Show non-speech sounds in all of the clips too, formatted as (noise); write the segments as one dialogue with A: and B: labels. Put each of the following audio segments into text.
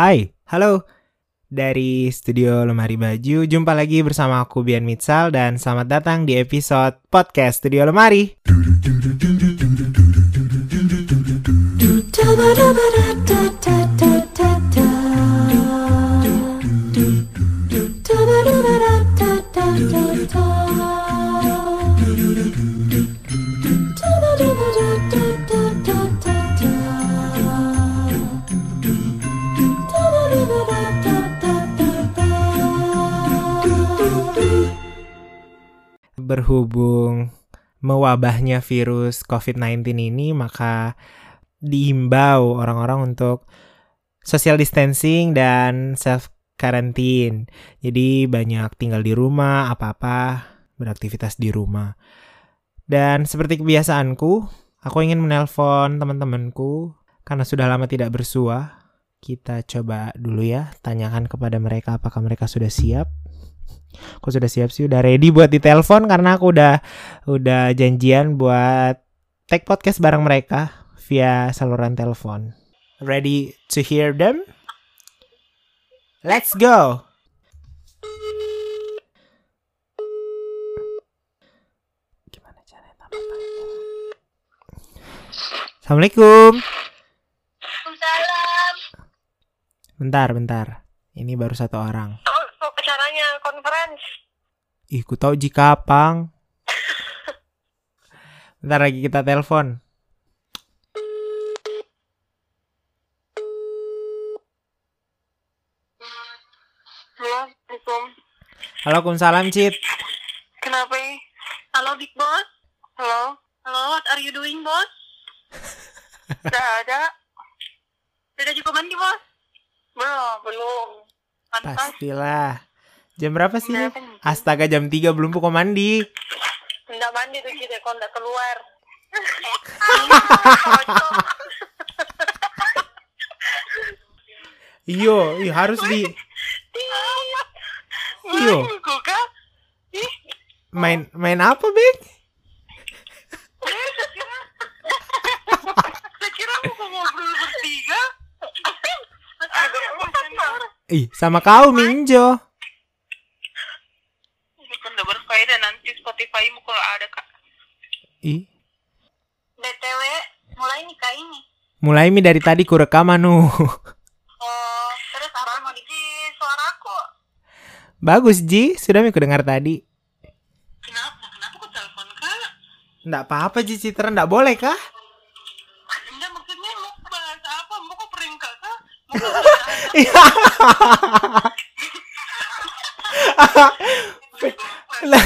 A: Hai, halo. Dari studio Lemari Baju, jumpa lagi bersama aku Bian Mitsal dan selamat datang di episode podcast Studio Lemari. Berhubung mewabahnya virus COVID-19 ini, maka diimbau orang-orang untuk social distancing dan self quarantine. Jadi banyak tinggal di rumah, apa-apa beraktivitas di rumah. Dan seperti kebiasaanku, aku ingin menelpon teman-temanku karena sudah lama tidak bersua. Kita coba dulu ya, tanyakan kepada mereka apakah mereka sudah siap. Aku sudah siap sih, udah ready buat ditelepon karena aku udah udah janjian buat take podcast bareng mereka via saluran telepon. Ready to hear them? Let's go. Gimana caranya tambah Assalamualaikum.
B: Waalaikumsalam.
A: Bentar, bentar. Ini baru satu orang.
B: Acaranya conference.
A: Ih, ku tahu jika pang. Bentar (laughs) lagi kita telepon.
B: Halo,
A: Kumsalam, Cit.
B: Kenapa? Halo, Big Boss. Halo. Halo, what are you doing, Boss? (laughs) Udah ada. Udah juga mandi, Bos? Belum, belum. Pantas.
A: Pastilah. Jam berapa sih?
B: Kencing.
A: Astaga, jam 3 belum pukul mandi.
B: Nggak mandi tuh kita, kalau nggak keluar. (laughs)
A: Iyo, iyo harus di Iyo.
B: Kuka. Ih,
A: main main apa, Bek? (laughs) Ih, sama kau Minjo.
B: Ini kan udah berfaedah nanti Spotify mu kalau ada kak.
A: Ih,
B: BTW mulai nikah ini.
A: mulai mi dari tadi ku rekam anu. (laughs)
B: Oh, terus apa mau di suaraku?
A: Bagus, Ji. Sudah mi ku dengar tadi.
B: Kenapa? Kenapa kok telepon kak?
A: Nggak apa-apa, Ji Citra. Nggak boleh kah?
B: Enggak maksudnya mau bahas apa? Mau kok prank kakak? (laughs) (laughs)
A: Lah,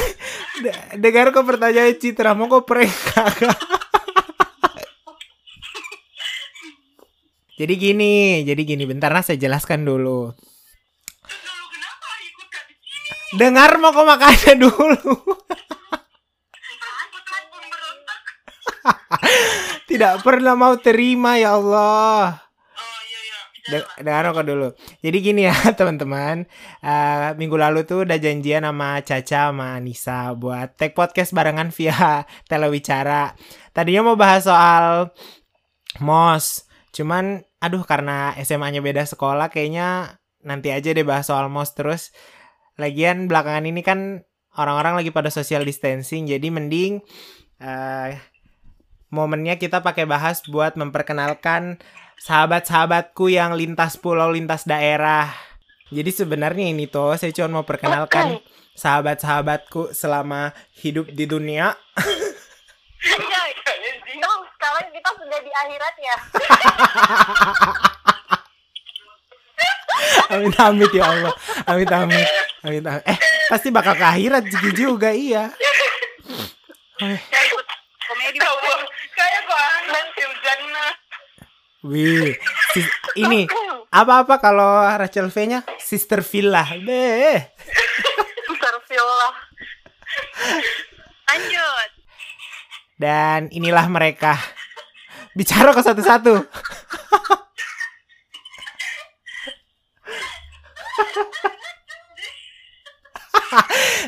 A: dengar kok pertanyaan Citra. Mau kok prank kakak? Jadi gini, jadi gini. Bentar, nah saya jelaskan dulu. Dengar mau kok makanya dulu. (laughs) Tidak pernah mau terima ya Allah.
B: Oh iya iya.
A: De- dengar kok dulu. Jadi gini ya (laughs) teman-teman. Eh, minggu lalu tuh udah janjian sama Caca sama Nisa buat take podcast barengan via (laughs) telewicara. Tadinya mau bahas soal MOS. Cuman aduh karena SMA-nya beda sekolah kayaknya nanti aja deh bahas soal MOS terus. Lagian belakangan ini kan orang-orang lagi pada social distancing jadi mending eh momennya kita pakai bahas buat memperkenalkan sahabat-sahabatku yang lintas pulau, lintas daerah. Jadi sebenarnya ini tuh saya cuma mau perkenalkan sahabat-sahabatku selama hidup di dunia.
B: Iya. Dong, sekarang kita sudah di akhirat ya. (laughs)
A: Amit amit ya Allah. Amit amit. Amit amit. Eh, pasti bakal ke akhirat juga, juga iya.
B: Ya ikut komedi. Kayak anan fil jannah.
A: Wih, sis- ini apa-apa kalau Rachel V-nya Sister Villa. Beh.
B: Astagfirullah. Lanjut.
A: Dan inilah mereka. Bicara ke satu-satu. (laughs)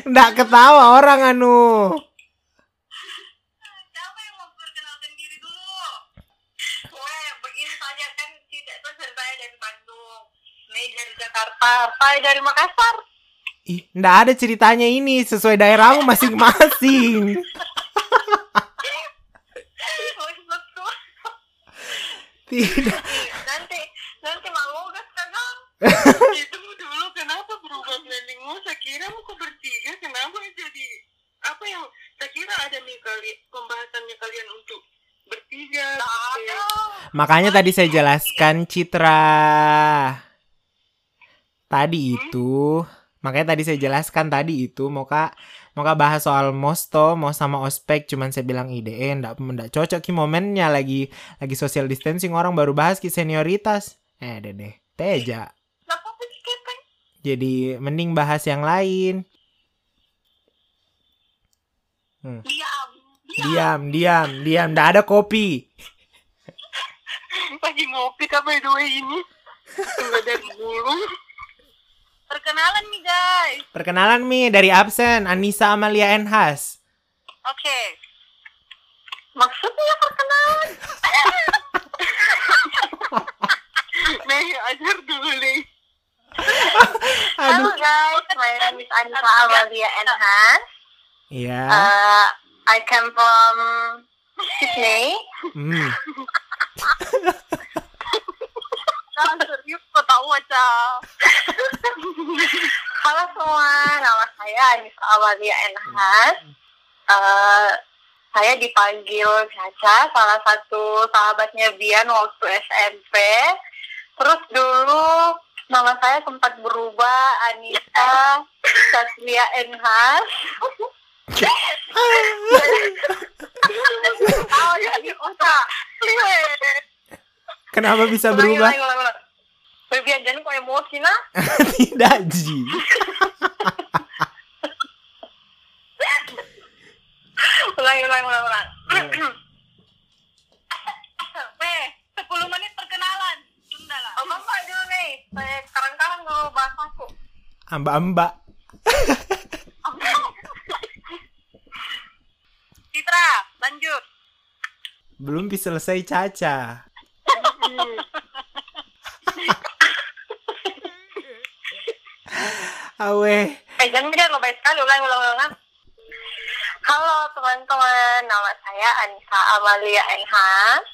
A: Nggak ketawa orang anu.
B: Siapa yang mau perkenalkan diri dulu? Weh, begini saja kan tidak itu saya dari Bandung.
C: Makassar. Saya dari Makassar.
A: Ih, nggak ada ceritanya ini sesuai daerahmu masing-masing. Tidak.
C: nanti nanti mau gas kagak? Itu dulu kenapa berubah planningmu? Saya kira mau bertiga, kenapa jadi apa yang saya kira ada nih kali pembahasannya kalian untuk bertiga. ada.
A: Makanya tadi saya jelaskan Citra. Tadi itu, makanya tadi saya jelaskan tadi itu mau kak mau kak bahas soal mosto mau sama ospek cuman saya bilang ide ndak ndak cocok ki momennya lagi lagi social distancing orang baru bahas ki senioritas eh deh deh teja jadi mending bahas yang lain
C: Diam.
A: diam diam diam ndak ada kopi
C: Lagi ngopi the way ini? Dari dulu. Perkenalan nih guys.
A: perkenalan mi dari absen Anissa Amalia Enhas
C: Oke. Maksudnya perkenalan? (laughs) Nih, ajar dulu nih. (laughs)
A: aduh
C: guys, my name is Anissa Amalia Enhas.
A: iya
C: Uh, I come from Sydney.
A: hmm. (laughs)
C: Serius ketawa, Ca. (laughs) Halo semua, nama saya Anissa Amalia Enhas. Eh, saya dipanggil Caca, salah satu sahabatnya Bian waktu SMP. Terus dulu nama saya sempat berubah Anissa Satria Enhas. oh, jadi otak.
A: Kenapa bisa
C: Ulangi,
A: berubah?
C: ulangi, ulangi, ulangi. Biar jangan kok emosi nah. (laughs)
A: tidak ji.
C: Ulangi ulangi ulangi ulangi. (coughs) Weh, 10 menit perkenalan. Tunda lah. Apa mbak dulu nih? Saya sekarang-sekarang mau bahas aku.
A: Amba-amba
C: Citra, lanjut.
A: Belum bisa selesai Caca awe.
C: Eh jangan lo baik sekali ulangi ulangi ulangi Halo teman-teman, nama saya Anissa Amalia Enhas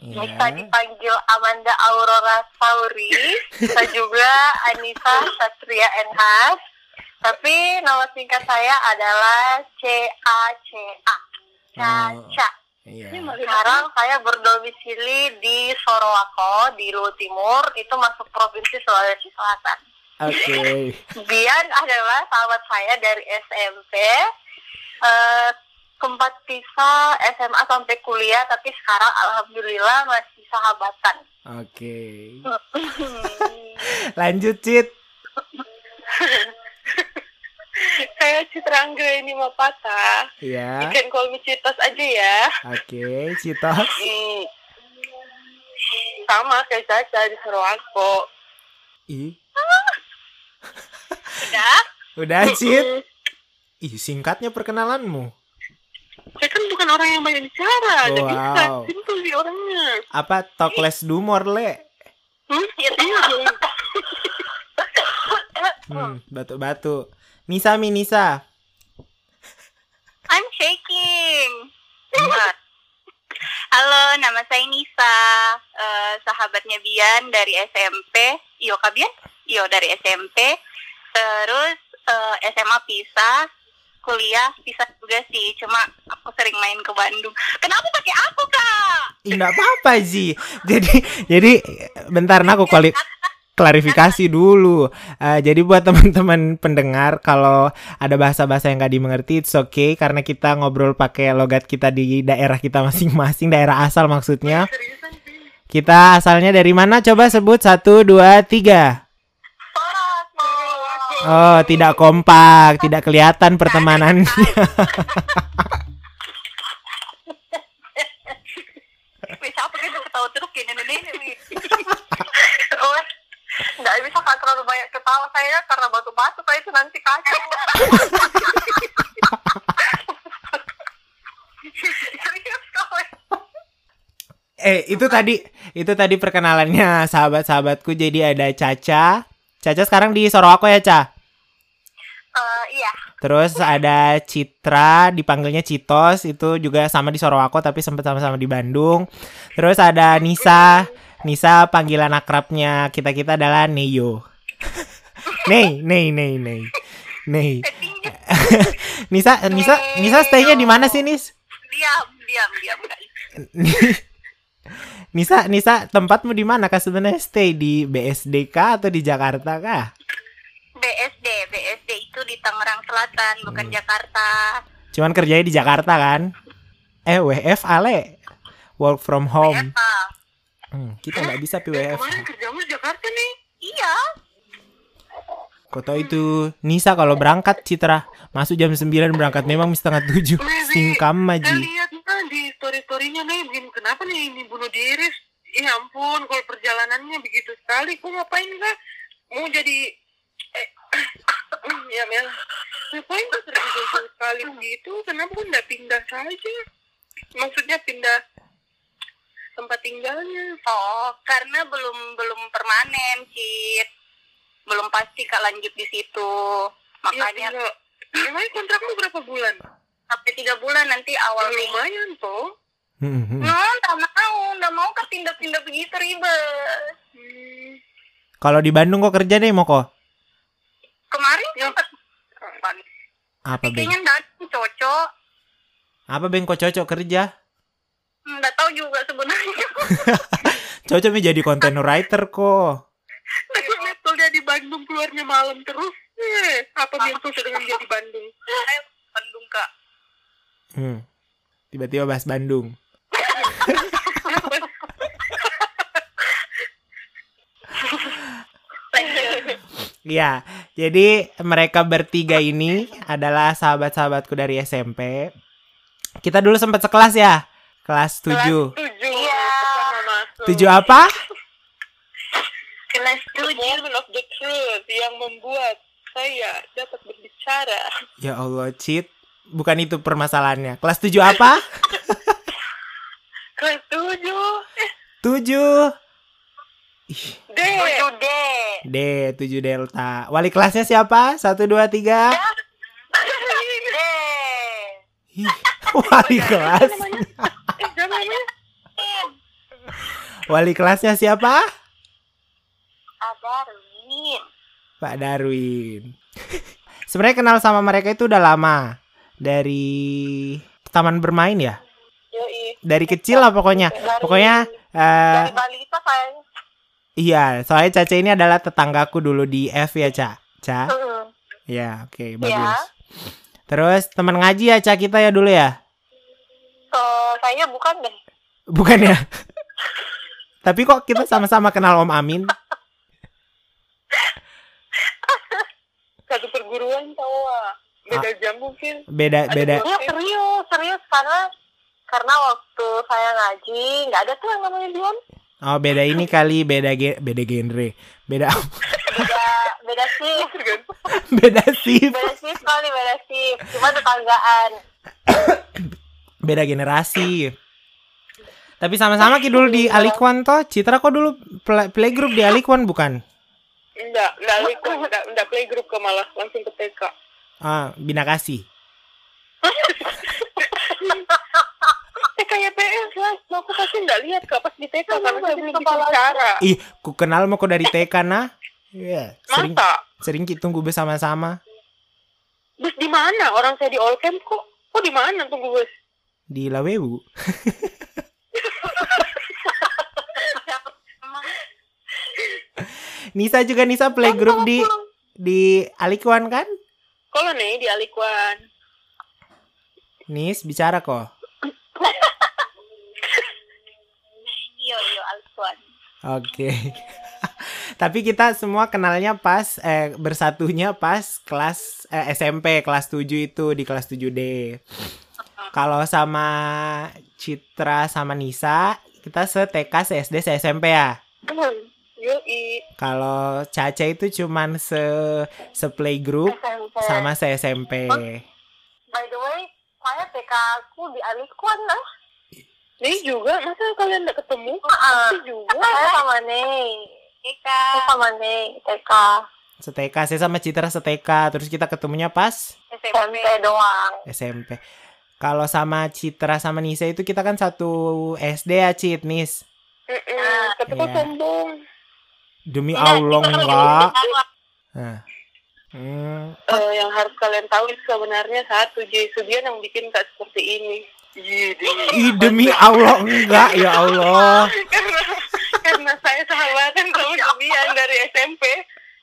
C: Bisa
A: ya.
C: dipanggil Amanda Aurora Sauri. Bisa juga Anissa Satria Enhas Tapi nama singkat saya adalah C-A-C-A. Caca
A: iya.
C: Sekarang saya berdomisili di Sorowako, di Luwu Timur. Itu masuk Provinsi Sulawesi Selatan
A: oke.
C: Bian adalah sahabat saya dari SMP eh sempat pisah SMA sampai kuliah Tapi sekarang Alhamdulillah masih sahabatan.
A: Oke. (laughs) Lanjut Cit. (laughs)
C: Saya Citra Anggreni Mapata
A: ya
C: You can call me Citos aja ya.
A: Oke Citos. (laughs)
C: Hmm. Sama kayak Caca di Sorowako
A: ih
C: Udah?
A: udah Cit ih singkatnya perkenalanmu
C: Saya kan bukan orang yang banyak bicara Jadi
A: Wow.
C: bisa simpel sih orangnya
A: apa tokles dumor le
C: Hmm? Iya dong
A: hmm batu-batu Nisa mi Nisa
C: I'm shaking. Halo, nama saya Nisa, eh, sahabatnya Bian dari SMP. Iyo kak Bian? Iyo dari SMP. Terus eh, SMA pisah, kuliah pisah juga sih. Cuma aku sering main ke Bandung. Kenapa pakai aku kak?
A: Nggak apa-apa Ji. (laughs) Jadi jadi bentar nah aku kuali klarifikasi dulu. Eh, jadi buat teman-teman pendengar kalau ada bahasa-bahasa yang nggak dimengerti it's okay karena kita ngobrol pakai logat kita di daerah kita masing-masing, daerah asal maksudnya.
C: Sih.
A: Kita asalnya dari mana? Coba sebut satu, dua, tiga. Oh, tidak kompak, tidak kelihatan pertemanannya.
C: Siapa gitu ketawa terus nenek-nenek wih. Oh, nggak bisa kak terlalu banyak ketawa saya karena batu-batu kayak itu nanti kacau.
A: Eh, itu tadi itu tadi perkenalannya sahabat-sahabatku. Jadi ada Caca, Caca sekarang di Sorowako ya, Ca?
B: Eh, iya.
A: Terus ada Citra, dipanggilnya Citos, itu juga sama di Sorowako tapi sempat sama-sama di Bandung. Terus ada Nisa, Nisa panggilan akrabnya kita-kita adalah Neyo. Nei, Nei, Nei, Nei. Nei. Nisa, Nisa, Nisa stay-nya di mana sih, Nis?
B: Diam, diam, diam. (laughs)
A: Nisa, Nisa, tempatmu di mana kah sebenarnya stay di BSD kah atau di Jakarta kah?
B: BSD, BSD itu di Tangerang Selatan, bukan Jakarta.
A: Cuman kerjanya di Jakarta kan? Eh, WF ale. Work from home.
B: BFA.
A: Hmm, kita nggak bisa WF.
B: Kemarin kerjamu di Jakarta nih? Iya.
A: Kota itu Nisa kalau berangkat Citra masuk jam 9 berangkat memang setengah tujuh singkam maji.
B: lihat di story-storynya nih, begini kenapa nih ini bunuh diri? Ya ampun, kalau perjalanannya begitu sekali, kok ngapain kah? Mau jadi eh, (clears throat) ya Mel, ngapain kah terjadi sekali begitu? Kenapa kok nggak pindah saja? Maksudnya pindah tempat tinggalnya? Oh, karena belum belum permanen, Cit. Belum pasti kak lanjut di situ. Makanya Emangnya kontrakmu berapa bulan? Sampai tiga bulan nanti awal Mei. Lumayan toh.
A: Hmm, hmm.
B: No, nggak mau, nggak mau ke pindah-pindah begitu ribet. Hmm.
A: Kalau di Bandung kok kerja deh mau kok?
B: Kemarin sempat kapan?
A: Apa beng?
B: Kayaknya nggak cocok.
A: Apa beng kok cocok kerja?
B: Nggak tahu juga sebenarnya. (laughs)
A: Cocok nih jadi content writer kok.
B: Tapi kalau dia di Bandung keluarnya malam terus. Eh, apa yang susah dengan dia di Bandung? Ayo, Bandung kak.
A: Hmm. Tiba-tiba bahas Bandung. Iya, jadi mereka bertiga ini adalah sahabat-sahabatku dari SMP. Kita dulu sempat sekelas ya, kelas 7.
B: Tujuh. Iya.
A: Tujuh apa?
B: Kelas tujuh.
D: moment of the truth yang membuat saya dapat berbicara.
A: Ya Allah, cheat. Bukan itu permasalahannya. Kelas 7 apa? (laughs)
D: Kelas tujuh.
A: 7.
D: D.
B: Tujuh D.
A: D, 7 Delta. Wali kelasnya siapa? 1, 2, 3.
B: D.
A: Ih, Wali kelas. (laughs) Wali kelasnya siapa?
B: Ada Rin.
A: Pak Darwin. (laughs) Sebenarnya kenal sama mereka itu udah lama. Dari taman bermain ya?
D: Yoi.
A: Dari kecil lah pokoknya. Pokoknya eh,
B: Dari balita kayaknya.
A: iya, soalnya Caca ini adalah tetanggaku dulu di F ya, Ca. Ca.
B: Heeh.
A: Ya, oke, bagus. Terus teman ngaji ya, Ca kita ya dulu ya?
B: Eh, kayaknya bukan deh.
A: Bukan ya? (laughs) Tapi kok kita sama-sama kenal Om Amin? (laughs)
D: Satu perguruan tau ah. Beda jam mungkin.
A: Beda
D: Ada
A: beda.
B: Iya serius, serius karena karena waktu saya ngaji nggak ada tuh yang namanya Dion.
A: Oh, beda ini kali, beda ge beda genre. Beda
B: Beda beda sih, (laughs)
A: beda shift,
B: beda sih kali beda sih. Cuma tetanggaan. (coughs)
A: beda generasi. Tapi sama-sama ki dulu di Alikwan toh. Citra kok dulu play- playgroup di Alikwan bukan?
D: Enggak, enggak likut, enggak, enggak playgroup ke malah langsung ke TK.
A: Ah, Bina Kasih.
D: TK YPS lah, aku pasti enggak lihat kak pas di TK karena saya belum bisa bicara.
A: Ih, ku kenal mau kok dari TK nah. Iya, sering
D: Masa?
A: sering kita tunggu bersama-sama
D: Bus di mana? Orang saya di all camp kok. Kok di mana tunggu bus?
A: di Lawewu. (laughs) Nisa juga Nisa playgroup di di Alikwan kan?
D: Kalau nih di Alikwan.
A: Nis bicara kok. (laughs)
B: Yo yo Alfuan.
A: Oke. (laughs) Tapi kita semua kenalnya pas eh bersatunya pas kelas eh, SMP kelas 7 itu di kelas 7D. Kalau sama Citra sama Nisa, kita se TK, se SD, se SMP ya.
D: Yoi.
A: Kalau Caca itu cuman se se playgroup
B: SMP.
A: sama se SMP.
B: By the way, saya TK aku di Alikuan lah.
D: Nih juga, masa kalian enggak ketemu?
B: Ah,
D: Pasti juga.
B: saya sama Nih. Eka.
D: Saya sama Neng, TK.
A: Seteka, saya sama Citra seteka. Terus kita ketemunya pas
B: SMP.
D: SMP doang.
A: SMP. Kalau sama Citra sama Nisa itu kita kan satu SD ya, Cit, Nis.
D: Mm-mm, Tapi kok
A: Iya.
D: sombong.
A: Demi
B: Enggak,
A: Allah enggak. Nah. Hmm.
D: Eh, yang harus kalian tahu itu sebenarnya satu J Subian yang bikin kak seperti ini.
A: Ih, demi Allah enggak ya Allah.
D: karena karena saya sahabatan sama Subian dari SMP,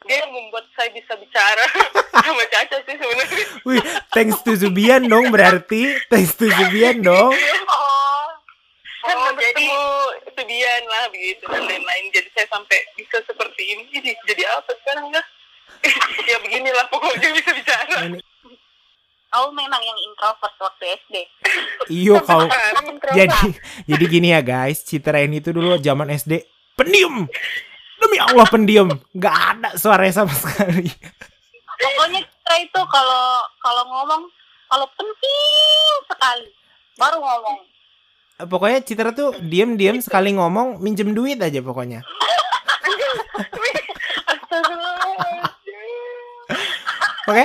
D: dia yang membuat saya bisa bicara (laughs) sama Caca sih sebenarnya.
A: Wih, thanks to Zubian dong berarti. Thanks to Zubian dong.
D: Oh, karena
B: Oh, jadi-
D: bertemu Subian lah begitu dan lain-lain. Jadi saya sampai bisa seperti ini. Jadi, jadi apa sekarang dah? (laughs) ya beginilah pokoknya bisa bicara.
A: Ini-
B: Kau memang yang introvert waktu SD.
A: Iyo kau. Jadi jadi gini ya guys, Citra ini tuh dulu zaman SD pendiam. Demi Allah pendiam, nggak ada suaranya sama sekali.
B: Pokoknya kita itu kalau kalau ngomong kalau penting sekali baru ngomong.
A: Pokoknya Citra tuh diem-diem sekali ngomong minjem duit aja pokoknya. Oke,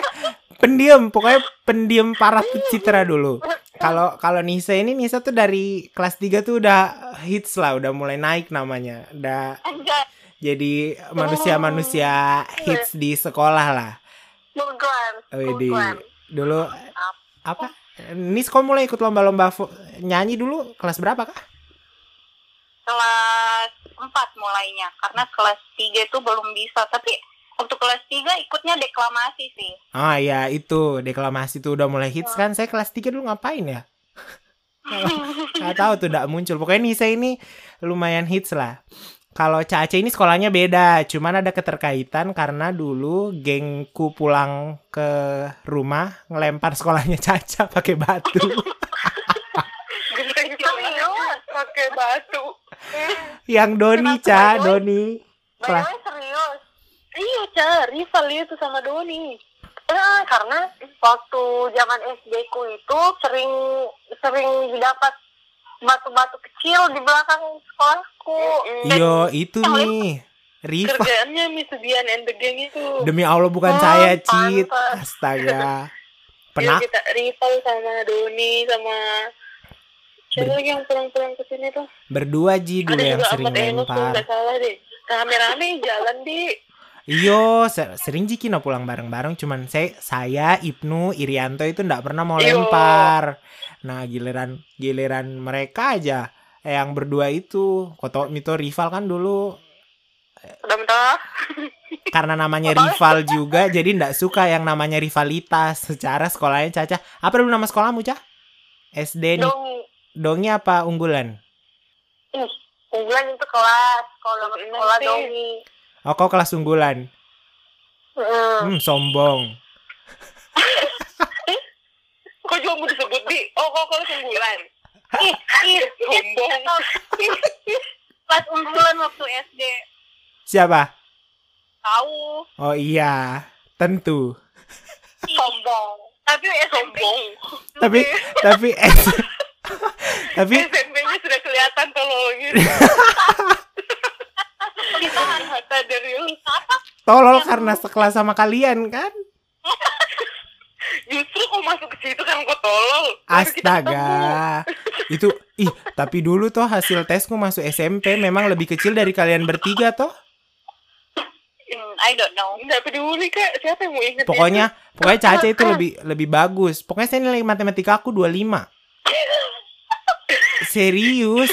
A: pendiam, pokoknya pendiam parah tuh Citra dulu. Kalau kalau Nisa ini Nisa tuh dari kelas 3 tuh udah hits lah, udah mulai naik namanya. Udah jadi manusia-manusia hits di sekolah lah.
D: Bukan.
A: Dulu apa? Nis kok mulai ikut lomba-lomba nyanyi dulu kelas berapa kah?
B: Kelas 4 mulainya karena kelas 3 itu belum bisa tapi waktu kelas 3 ikutnya deklamasi sih.
A: Ah ya itu deklamasi tuh udah mulai hits kan. Saya kelas 3 dulu ngapain ya? (laughs) Nggak tahu tuh udah muncul. Pokoknya Nisa ini lumayan hits lah. Kalau Caca ini sekolahnya beda, cuman ada keterkaitan karena dulu gengku pulang ke rumah ngelempar sekolahnya (laughs) Caca pakai batu.
D: Serius pakai batu.
A: Yang Doni, Ca, Doni. Kelas
D: serius. Iya, Ca, rival itu sama Doni. Eh, karena waktu zaman SD ku itu sering sering didapat batu-batu kecil di belakang sekolahku.
A: Iyo, itu nih. Riva.
D: Kerjaannya Miss Bian and the Gang itu.
A: Demi Allah bukan
D: Oh,
A: saya, Cit. Astaga. (laughs)
D: Iya,
A: Pernah
D: kita rival sama Doni sama siapa
A: Ber-
D: lagi yang pulang-pulang ke sini tuh?
A: berdua Ji dulu
D: Ada
A: yang sering
D: Ahmad Enos tuh
A: lempar.
D: nggak salah deh. Rame-rame jalan di.
A: Iyo, se- sering Ji Kino pulang bareng-bareng cuman saya saya Ibnu Irianto itu ndak pernah mau
D: Iyo.
A: lempar. Nah, giliran giliran mereka aja eh, yang berdua itu Koto Mito rival kan dulu karena namanya rival juga jadi ndak suka yang namanya rivalitas secara sekolahnya Caca. Apa dulu nama sekolahmu, Cah? SD nih. Dongi apa unggulan?
D: Ih, unggulan itu kelas. Kalau sekolah
B: Nanti.
D: Doni.
A: Oh, kau kelas unggulan.
D: Hmm.
A: Hmm, sombong. (laughs)
D: Kok juga mau disebut di? Oh, kok kalau unggulan.
B: Ih, ih,
D: Sombong.
B: kelas unggulan waktu SD.
A: Siapa?
B: Tahu.
A: Oh iya, tentu.
D: Sombong.
B: Tapi SMP
D: Sombong.
A: Tapi tapi S- (laughs) tapi
D: SMP-nya sudah kelihatan gitu.
B: apa?
A: tolol karena sekelas sama kalian kan? (laughs)
D: Justru kok masuk ke situ kan kok tolol.
A: Astaga. Itu ih, tapi dulu toh hasil tesku masuk SMP memang lebih kecil dari kalian bertiga toh.
B: Hmm, I don't know.
D: Nggak peduli kak, siapa yang mau inget
A: Pokoknya pokoknya Caca itu lebih lebih bagus. Pokoknya saya nilai matematika aku 25. Serius.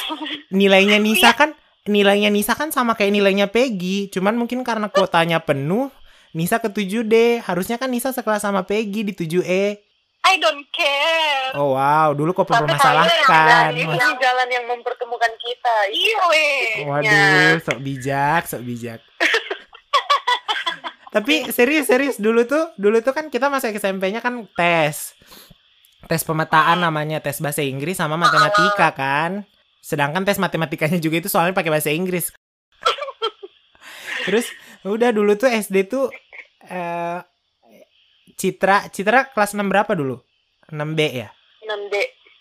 A: Nilainya Nisa kan nilainya Nisa kan sama kayak nilainya Peggy, cuman mungkin karena kuotanya penuh Nisa ke 7D, harusnya kan Nisa sekelas sama Peggy di 7E.
B: I don't care.
A: Oh wow, dulu kok permasalahkan.
D: Ini ini jalan yang mempertemukan kita.
B: Iya weh.
A: Waduh, sok bijak, sok bijak. (laughs) Tapi serius serius dulu tuh, dulu tuh kan kita masuk SMP-nya kan tes. Tes pemetaan namanya, tes bahasa Inggris sama matematika kan. Sedangkan tes matematikanya juga itu soalnya pakai bahasa Inggris. (laughs) Terus udah dulu tuh SD tuh eh Citra, Citra kelas 6 berapa dulu? 6B ya?
D: 6D.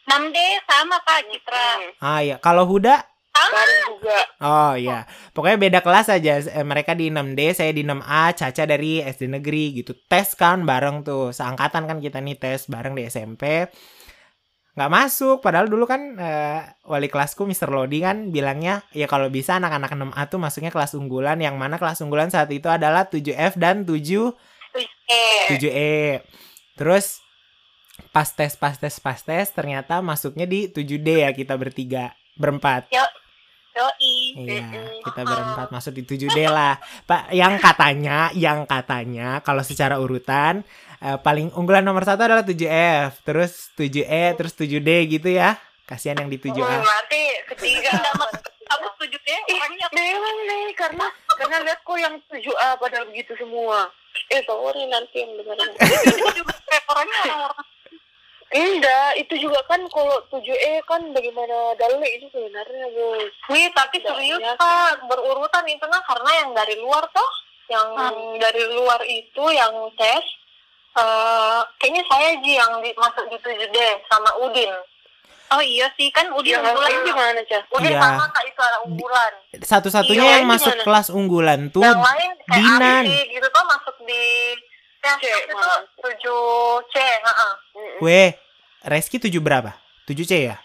B: 6D sama Kak Citra.
A: Ah ya, kalau Huda
B: Sama
D: juga.
A: Oh iya, pokoknya beda kelas aja. Eh, Mereka di 6D, saya di 6A, Caca dari SD negeri gitu. Tes kan bareng tuh, seangkatan kan kita nih tes bareng di SMP. Nggak masuk, padahal dulu kan eh, wali kelasku Mr. Lodi kan bilangnya ya kalau bisa anak-anak 6A tuh masuknya kelas unggulan yang mana kelas unggulan saat itu adalah 7F dan 7
B: Eh,
A: 7E. Terus pas tes pas tes pas tes ternyata masuknya di 7D ya kita bertiga, berempat.
B: Yoi.
A: Iya, kita berempat masuk di 7D lah. Pak, yang katanya, yang katanya kalau secara urutan eh, paling unggulan nomor satu adalah 7F, terus 7E, terus 7D gitu ya. Kasihan yang di 7A.
D: Hmm, Berarti ketiga.
B: Kamu setuju deh orangnya
D: Memang nih karena karena lihat kok yang 7A padahal begitu semua. Eh sorry nanti yang
B: kayak orangnya orang-orang
D: Enggak, itu juga kan kalau 7E kan bagaimana dalek itu sebenarnya bos.
B: Wih, tapi
D: Tidak,
B: serius
D: ya.
B: Kak, berurutan itu nah karena yang dari luar tuh, yang
D: Hmm.
B: dari luar itu yang tes, eh kayaknya saya Ji yang di, masuk di 7D sama Udin. Oh iya sih, kan Udin
D: Yang
B: unggulan
D: lain gimana cah?
B: Udin
A: Iya.
B: sama Kak itu anak unggulan.
A: Satu-satunya
D: Iya,
A: yang masuk
D: gimana?
A: kelas unggulan tuh
B: yang lain kayak
A: Dinan.
B: Arsi gitu tuh masuk di tes
D: C,
B: itu
D: malah.
B: 7C, heeh.
A: Weh, Reski 7 berapa? 7C ya?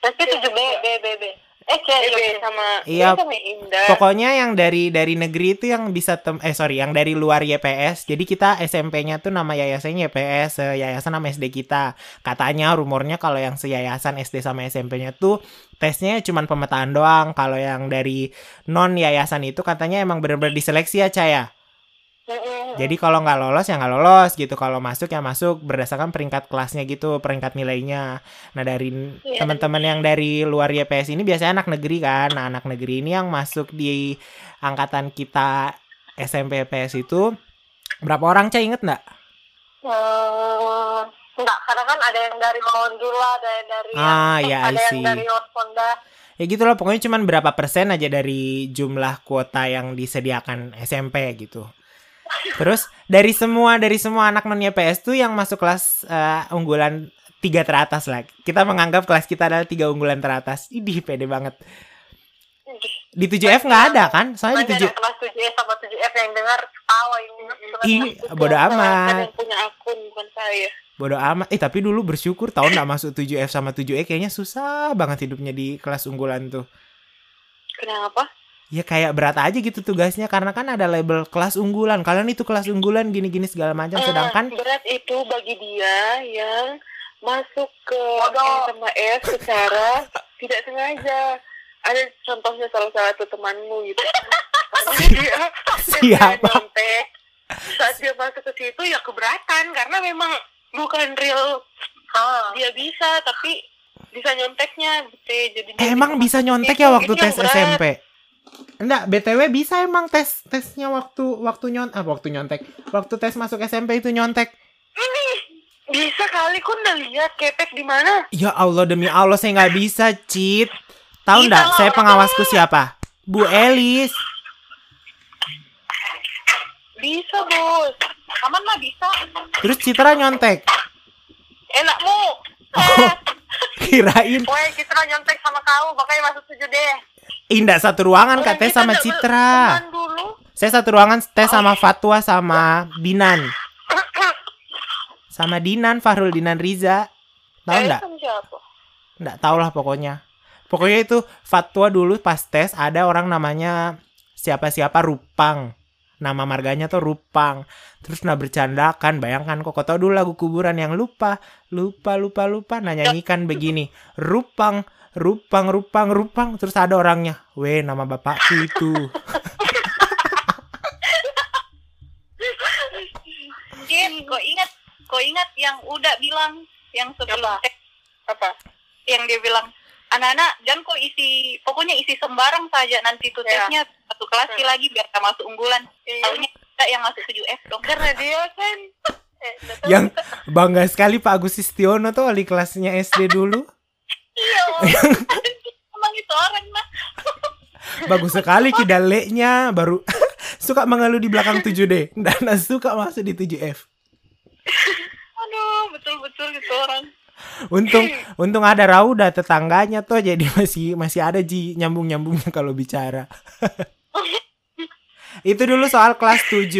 B: Berarti 7B, B, B, B. Eh, C,
D: Eh. B sama
A: Iya.
D: B sama Indah.
A: Pokoknya yang dari dari negeri itu yang bisa tem eh sorry yang dari luar YPS. Jadi kita SMP-nya tuh nama yayasannya YPS, eh, yayasan nama SD kita. Katanya rumornya kalau yang seyayasan SD sama SMP-nya tuh tesnya cuman pemetaan doang. Kalau yang dari non yayasan itu katanya emang bener-bener diseleksi ya Caya. Jadi kalau nggak lolos ya nggak lolos gitu. Kalau masuk ya masuk berdasarkan peringkat kelasnya gitu, peringkat nilainya. Nah dari
B: Iya.
A: teman-teman yang dari luar YPS ini biasanya anak negeri kan. Nah anak negeri ini yang masuk di angkatan kita SMP YPS itu berapa orang cah inget nggak?
B: Hmm, enggak, karena kan ada yang dari Londula, ada yang dari
A: Ah,
B: eh,
A: ya, I
B: ada
A: see.
B: yang dari Osponda.
A: Ya gitu loh pokoknya cuman berapa persen aja dari jumlah kuota yang disediakan SMP gitu. Terus dari semua dari semua anak non YPS tuh yang masuk kelas eh, unggulan tiga teratas lah. Kita menganggap kelas kita adalah tiga unggulan teratas. Idih pede banget. Di 7F nggak ada kan? Soalnya di
B: Nanti
A: 7
B: ada kelas 7S sama 7F yang dengar ketawa ini.
A: Ih, bodo amat.
D: yang punya akun bukan saya.
A: Bodo amat. Eh tapi dulu bersyukur tahun nggak masuk 7F sama 7E kayaknya susah banget hidupnya di kelas unggulan tuh.
D: Kenapa?
A: Ya kayak berat aja gitu tugasnya karena kan ada label kelas unggulan. Kalian itu kelas unggulan gini-gini segala macam
D: Eh,
A: sedangkan
D: berat itu bagi dia yang masuk ke
B: Bodoh.
D: S secara (laughs) tidak sengaja. Ada contohnya salah satu temanmu gitu. (laughs) dia,
A: Siapa? (laughs)
D: nyontek. Saat dia masuk ke situ ya keberatan karena memang bukan real
B: Ah,
D: dia bisa tapi bisa nyonteknya gitu. Jadi dia
A: Eh, emang bisa nyontek ya waktu tes
D: berat.
A: SMP? Enggak, BTW bisa emang tes tesnya waktu waktu nyon ah, waktu nyontek. Waktu tes masuk SMP itu nyontek. (laughs)
D: Bisa kali kok udah lihat kepek di mana?
A: Ya Allah demi Allah saya nggak bisa cheat. Tahu
B: Bisa
A: nggak?
B: lah,
A: Saya pengawasku siapa? Bu Elis.
D: Bisa bos.
B: aman lah bisa.
A: Terus Citra nyontek.
D: Enakmu.
A: Oh, (laughs) kirain
B: Woi, kita nyontek sama kau, makanya masuk 7D.
A: Indah satu ruangan katanya
D: kita
A: sama Citra. Saya satu ruangan tes sama Fatwa sama Binan. Sama Dinan, Fahrul Dinan Riza. Tahu
D: Eh,
A: nggak?
D: sama siapa?
A: Nggak tahu lah pokoknya. Pokoknya itu Fatwa dulu pas tes ada orang namanya siapa-siapa Rupang. Nama marganya tuh Rupang. Terus nah bercandakan, bayangkan kok kau tahu dulu lagu kuburan yang lupa, lupa, lupa, lupa. Nah nyanyikan begini, Rupang, Rupang, Rupang, Rupang. Terus ada orangnya, weh nama bapakku itu.
B: Jin, kau ingat, kau ingat yang udah bilang yang sebelum
D: Apa?
B: tes,
D: Apa?
B: yang dia bilang anak-anak jangan kok isi pokoknya isi sembarang saja nanti tuh
D: Ya.
B: tesnya satu kelas
D: Hmm.
B: lagi biar tak masuk unggulan
D: Iya.
B: tahunya kita yang masuk 7F dong
D: Karena dia kan eh,
A: yang bangga sekali Pak Agus Istiono tuh wali kelasnya SD dulu.
B: Iya (laughs) (laughs) emang itu orang nah (laughs)
A: Bagus sekali kidaleknya baru suka mengeluh di belakang 7D dan suka masuk di 7F.
B: aduh betul-betul itu orang.
A: Untung untung ada Rauda tetangganya tuh jadi masih masih ada ji nyambung nyambungnya kalau bicara. Itu dulu soal kelas 7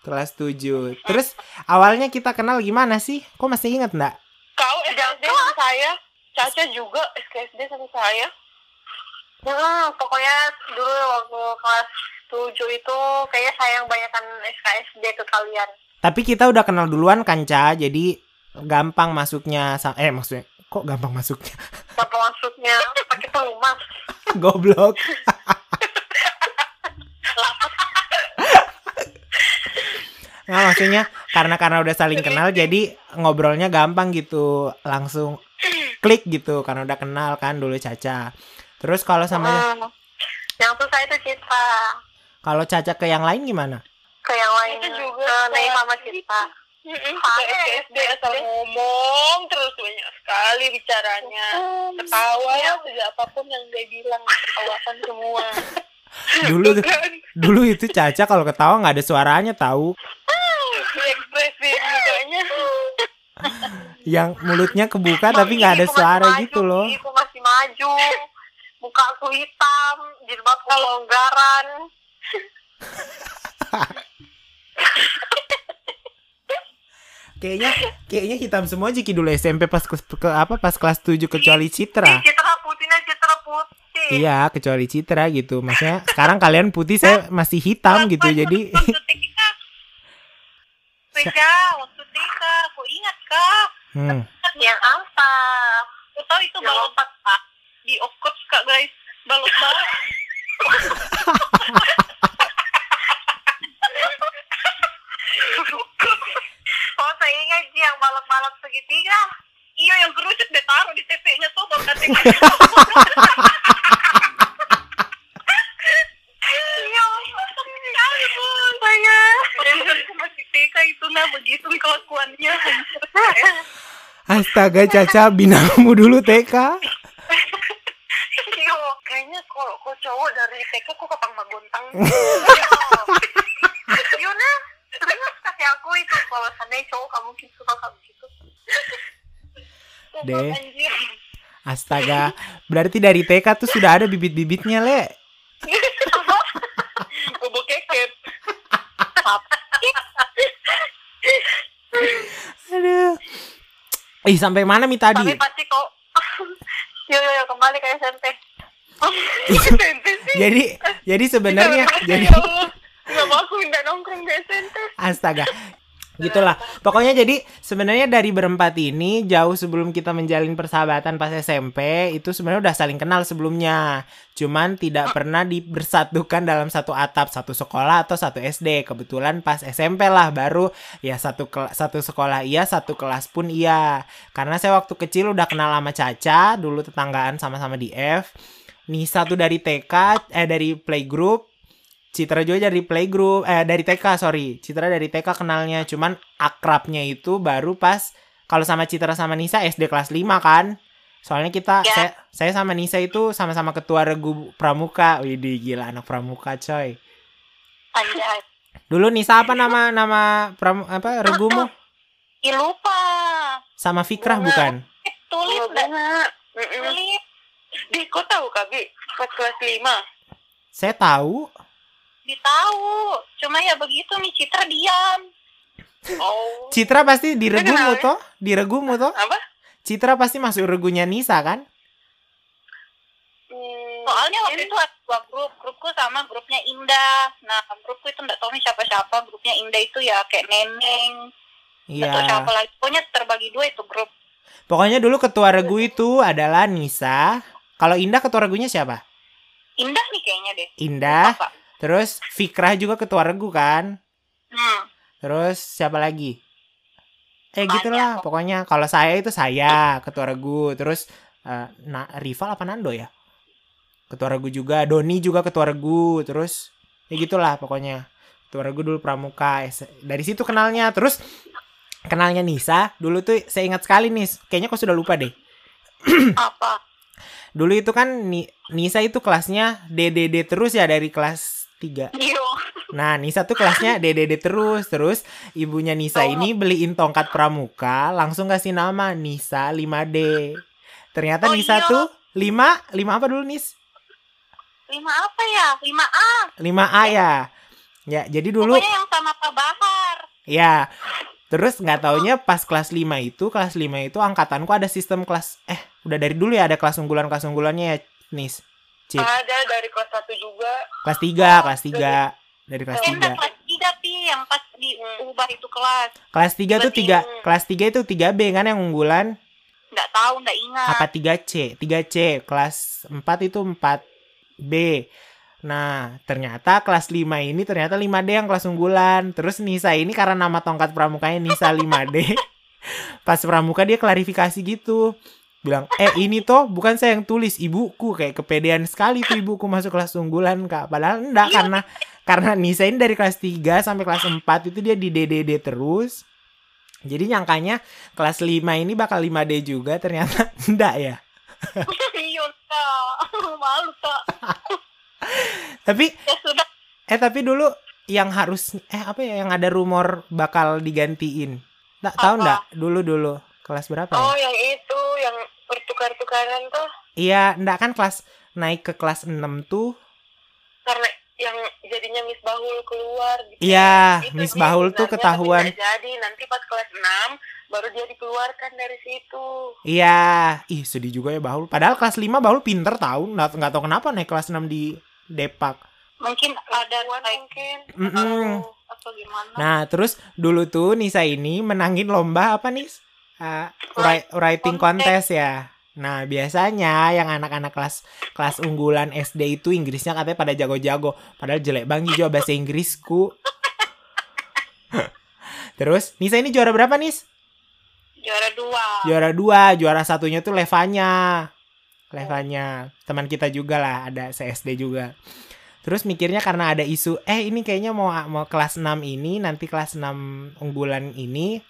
A: kelas 7 terus awalnya kita kenal gimana sih? Kok masih inget nggak
B: Kau SKSD sama saya, Caca juga SKSD sama saya.
D: Hmm, pokoknya dulu waktu kelas 7 itu kayaknya sayang banyakan SKSD ke kalian.
A: tapi kita udah kenal duluan kan Ca jadi gampang masuknya eh maksudnya kok gampang masuknya (laughs)
D: Apa maksudnya? Pakai pelumas. (laughs)
A: goblok (laughs) Nggak maksudnya karena karena udah saling kenal jadi ngobrolnya gampang gitu langsung klik gitu karena udah kenal kan dulu Caca. Terus kalau sama
D: Hmm. Yang susah itu Cita.
A: kalau Caca ke yang lain gimana?
D: Ke yang lain
B: Itu juga
D: ke Nei
B: kelas
D: sama Cita.
B: SKSD asal ngomong terus banyak sekali bicaranya. Ketawa ya sejak apa pun yang dia bilang ketawakan semua. (laughs)
A: Dulu
B: Kan
A: dulu itu Caca kalau ketawa nggak ada suaranya tahu.
B: ekspresif mukanya. (laughs)
A: Yang mulutnya kebuka tapi nggak ada suara gitu
D: maju,
A: loh.
D: gigiku masih maju. Muka aku hitam, jilbabku longgaran.
A: Kayaknya kayaknya hitam semua Jiki dulu SMP pas ke, ke apa pas kelas 7 kecuali Citra.
D: Citra putihnya Citra putih.
A: Iya, kecuali Citra gitu. Maksudnya sekarang kalian putih, saya masih hitam gitu. Jadi (laughs)
B: Waktu Waktu TK, aku ingat kak.
A: hmm.
D: Yang apa?
B: Aku tahu itu balok
D: lompat.
B: di Okot kak guys. Balok balok. (laughs)
D: Oh, saya ingat Ji, yang balap-balap segitiga.
B: Iya yang kerucut deh taruh di TP-nya tuh baru (laughs) KTP.
D: Iya,
B: Sekali bos.
D: saya.
B: Masih TK itu nah begitu kelakuannya.
A: Astaga Caca binamu dulu TK.
D: Iya, kayaknya kalau kau cowok dari TK kok kapang magontang. (laughs) Yuna, terus kasih aku itu kalau seandainya cowok kamu gitu suka kamu gitu.
A: Deh. Astaga, berarti dari TK tuh sudah ada bibit-bibitnya, Le. Aduh. Ih, sampai mana Mi tadi?
D: Tapi pasti kok. (laughs) Yo yo yo kembali ke SMP. (laughs)
A: jadi jadi sebenarnya jadi
B: Ya. Nggak mau aku minta nongkrong di SMP.
A: astaga. Gitulah. Pokoknya jadi sebenarnya dari berempat ini jauh sebelum kita menjalin persahabatan pas SMP itu sebenarnya udah saling kenal sebelumnya. Cuman tidak pernah dibersatukan dalam satu atap, satu sekolah atau satu SD. Kebetulan pas SMP lah baru ya satu satu sekolah iya, satu kelas pun iya. Karena saya waktu kecil udah kenal sama Caca, dulu tetanggaan sama-sama di F. Nisa tuh dari TK, eh dari playgroup. Citra juga dari playgroup, eh dari TK sorry. Citra dari TK kenalnya, cuman akrabnya itu baru pas kalau sama Citra sama Nisa SD kelas 5 kan. Soalnya kita
D: Ya.
A: saya, saya sama Nisa itu sama-sama ketua regu pramuka. Widih gila anak pramuka coy.
D: Anjay.
A: Dulu Nisa apa nama nama pramu, apa regumu?
D: Ih lupa.
A: Sama Fikrah
B: Bunga.
A: bukan?
B: Tulip dah.
D: bener.
B: Tulip. Di kau tahu kak Bi? Pas kelas 5.
A: Saya tahu.
B: Ditahu. Cuma ya begitu nih Citra diam. Oh.
A: Citra pasti di
B: Saya
A: regumu
B: kenal, ya.
A: toh? Di regumu toh?
B: Apa?
A: Citra pasti masuk regunya Nisa kan?
D: Hmm,
B: Soalnya waktu
D: ini-
B: itu ada dua grup, grupku sama grupnya Indah. Nah, grupku itu nggak tahu nih siapa-siapa. Grupnya Indah itu ya kayak Neneng,
A: Iya.
B: atau siapa lagi. Pokoknya terbagi dua itu grup.
A: Pokoknya dulu ketua regu itu adalah Nisa. Kalau Indah ketua regunya siapa?
B: Indah nih kayaknya deh.
A: Indah.
B: Apa?
A: Terus Fikrah juga ketua regu kan?
B: Hmm.
A: Terus siapa lagi? Eh
B: Banyak
A: gitulah.
B: kok.
A: Pokoknya kalau saya itu saya ketua regu. Terus eh, na rival apa Nando ya? Ketua regu juga. Doni juga ketua regu. Terus ya gitulah pokoknya. Ketua regu dulu pramuka. S- Dari situ kenalnya. Terus kenalnya Nisa. Dulu tuh saya ingat sekali nih. Kayaknya kau sudah lupa deh. (clears throat)
B: Apa?
A: Dulu itu kan Ni- Nisa itu kelasnya DDD terus ya dari kelas Tiga.
B: Iyo.
A: Nah, Nisa tuh kelasnya (laughs) DDD terus. Terus ibunya Nisa
B: Oh.
A: ini beliin tongkat pramuka, langsung kasih nama Nisa 5D. Ternyata
B: Oh,
A: Nisa
B: iya.
A: tuh 5, 5 apa dulu Nis?
B: Lima apa ya? Lima A.
A: 5A ya. Ya, jadi dulu
B: Pokoknya yang sama Pak Bahar.
A: ya. Terus nggak taunya pas kelas 5 itu, kelas 5 itu angkatanku ada sistem kelas eh udah dari dulu ya ada kelas unggulan-kelas unggulannya ya, Nis. Cip.
D: Ada dari kelas 1 juga.
A: Kelas 3, kelas 3. Dari kelas
B: Eh, enggak,
A: 3.
B: kelas tiga pi yang pas diubah itu kelas.
A: Kelas 3 tuh
B: Berarti,
A: 3,
D: hmm.
A: kelas 3 itu 3B kan yang unggulan.
B: Nggak tahu, nggak ingat.
A: apa 3C 3C kelas 4 itu 4B nah ternyata kelas 5 ini ternyata 5D yang kelas unggulan terus Nisa ini karena nama tongkat pramukanya Nisa 5D (laughs) pas pramuka dia klarifikasi gitu bilang eh ini toh bukan saya yang tulis ibuku kayak kepedean sekali tuh ibuku masuk kelas unggulan kak padahal enggak
B: Iya.
A: karena karena Nisa ini dari kelas 3 sampai kelas 4 itu dia di DDD terus jadi nyangkanya kelas 5 ini bakal 5D juga ternyata (laughs) enggak ya.
B: Iya, tak. (laughs) Malu, tak. (laughs)
A: Tapi
B: Ya
A: eh tapi dulu yang harus eh apa ya yang ada rumor bakal digantiin. Nggak tahu enggak dulu dulu kelas berapa ya?
D: Oh, yang itu, yang bertukar-tukaran tuh.
A: Iya, enggak kan kelas naik ke kelas 6 tuh.
D: Karena yang jadinya Miss Bahul keluar gitu.
A: Iya,
D: Itu
A: Miss Bahul tuh ketahuan.
D: jadi, nanti pas kelas 6 baru dia dikeluarkan dari situ.
A: Iya, ih sedih juga ya Bahul. Padahal kelas 5 Bahul pinter tahu, nggak nggak tahu kenapa naik kelas 6 di Depak.
B: Mungkin ada
D: Ketahuan
B: naik
D: mungkin.
A: Mm-mm.
B: atau gimana.
A: Nah, terus dulu tuh Nisa ini menangin lomba apa nih? Uh, wri- writing contest ya. Nah, biasanya yang anak-anak kelas kelas unggulan SD itu Inggrisnya katanya pada jago-jago. Padahal jelek banget juga bahasa Inggrisku. (laughs) Terus, Nisa ini juara berapa, Nis?
B: Juara dua.
A: Juara dua, juara satunya tuh Levanya. Levanya. Teman kita juga lah, ada CSD juga. Terus mikirnya karena ada isu, eh ini kayaknya mau mau kelas 6 ini, nanti kelas 6 unggulan ini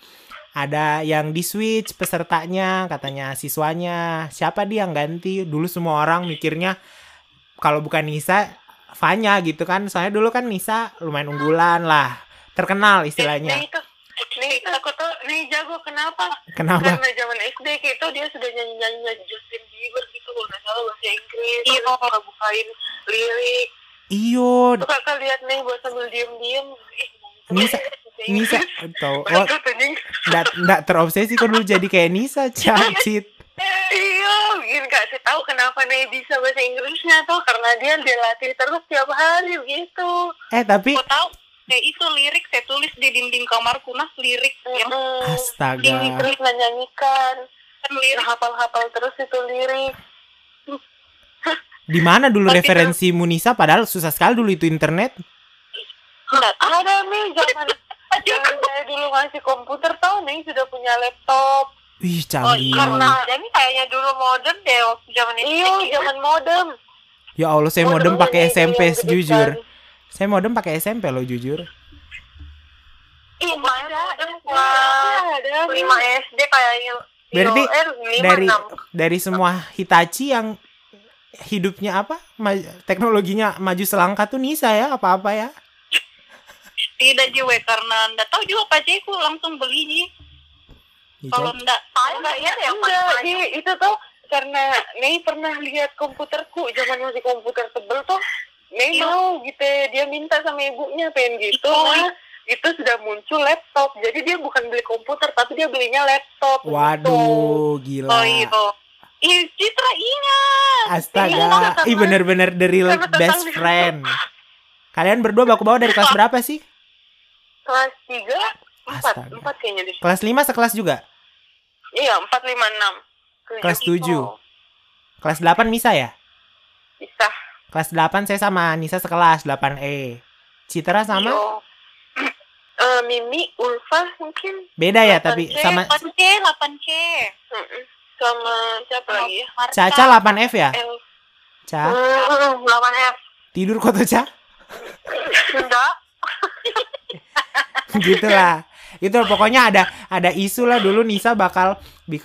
A: ada yang di switch pesertanya, katanya siswanya. Siapa dia yang ganti? Dulu semua orang mikirnya kalau bukan Nisa, Fanya gitu kan. Soalnya dulu kan Nisa lumayan unggulan lah. Terkenal
D: Nih
A: istilahnya.
D: itu, nih aku tuh, nih jago kenapa?
A: Kenapa?
D: Karena zaman SD gitu dia sudah nyanyi-nyanyi Justin Bieber gitu kalau nggak salah bahasa Inggris.
B: Iya.
D: Bukain lirik.
A: Iyo,
D: Tuh kakak lihat nih buat sambil diem-diem. Ih,
A: Nisa- Nisa tau. Oh, nggak nggak terobsesi kok dulu jadi kayak Nisa (laughs) cacit.
D: Iya, bikin kak saya tahu kenapa nih bisa bahasa Inggrisnya tuh karena dia dia latih terus tiap hari gitu.
A: Eh tapi
B: Kau tahu? Kayak itu lirik saya tulis di dinding kamarku nah lirik yang
A: astaga.
D: Terus nyanyikan,
B: kan lirik
D: hafal-hafal terus itu lirik.
A: Di mana dulu
B: Tapi
A: referensi Munisa padahal susah sekali dulu itu internet.
D: Ada nih zaman zaman saya dulu ngasih komputer tau nih sudah punya laptop.
A: Wih,
B: Oh
A: canggih.
B: iya, nah, jadi kayaknya dulu modern deh waktu zaman itu.
D: Iya, zaman modem.
A: Ya Allah, saya modem pakai SMP
D: yang gede
A: jujur.
D: sekali.
A: Saya modem pakai SMP loh jujur.
D: Iya, ada.
B: modem
D: Ada.
B: 5 SD kayaknya.
A: Berarti
B: eh, lima,
A: Dari dari semua Hitachi yang hidupnya apa? Ma- teknologinya maju selangkah tuh Nisa ya, apa-apa ya.
B: Tidak juga karena enggak tahu juga pacarku langsung beli Ji.
A: Iya,
B: Kalau enggak saya enggak ya yang
D: Enggak, itu tuh karena Nih pernah lihat komputerku zaman masih komputer tebel tuh Nih
B: Iya.
D: mau gitu dia minta sama ibunya pengen gitu
B: Itu.
D: nah itu sudah muncul laptop jadi dia bukan beli komputer tapi dia belinya laptop gitu.
A: Waduh, gila.
B: Oh iya. Ih, Citra ingat.
A: Astaga,
D: Iya,
A: ih bener-bener the real best friend. Kalian berdua baku bawa dari kelas berapa sih?
D: Kelas tiga empat
A: Astaga.
D: empat kayaknya deh
A: Kelas 5 sekelas juga?
D: iya empat lima enam
A: Kelas
D: Tujuh.
A: 7. Kelas 8 Misa ya?
D: bisa
A: Kelas 8 saya sama Nisa sekelas 8E. Citra sama?
D: Yo. (clears throat) Eh, Mimi Ulfa mungkin
A: Beda ya tapi
D: 8C,
A: sama
B: 8C, 8C.
D: Mm-mm. sama siapa lagi ya.
A: Caca 8F ya?
D: El
A: Ca,
D: Hmm, 8F
A: tidur kok tuh Ca? (laughs)
D: enggak (laughs)
A: gitu lah. Itu pokoknya ada ada isu lah dulu Nisa bakal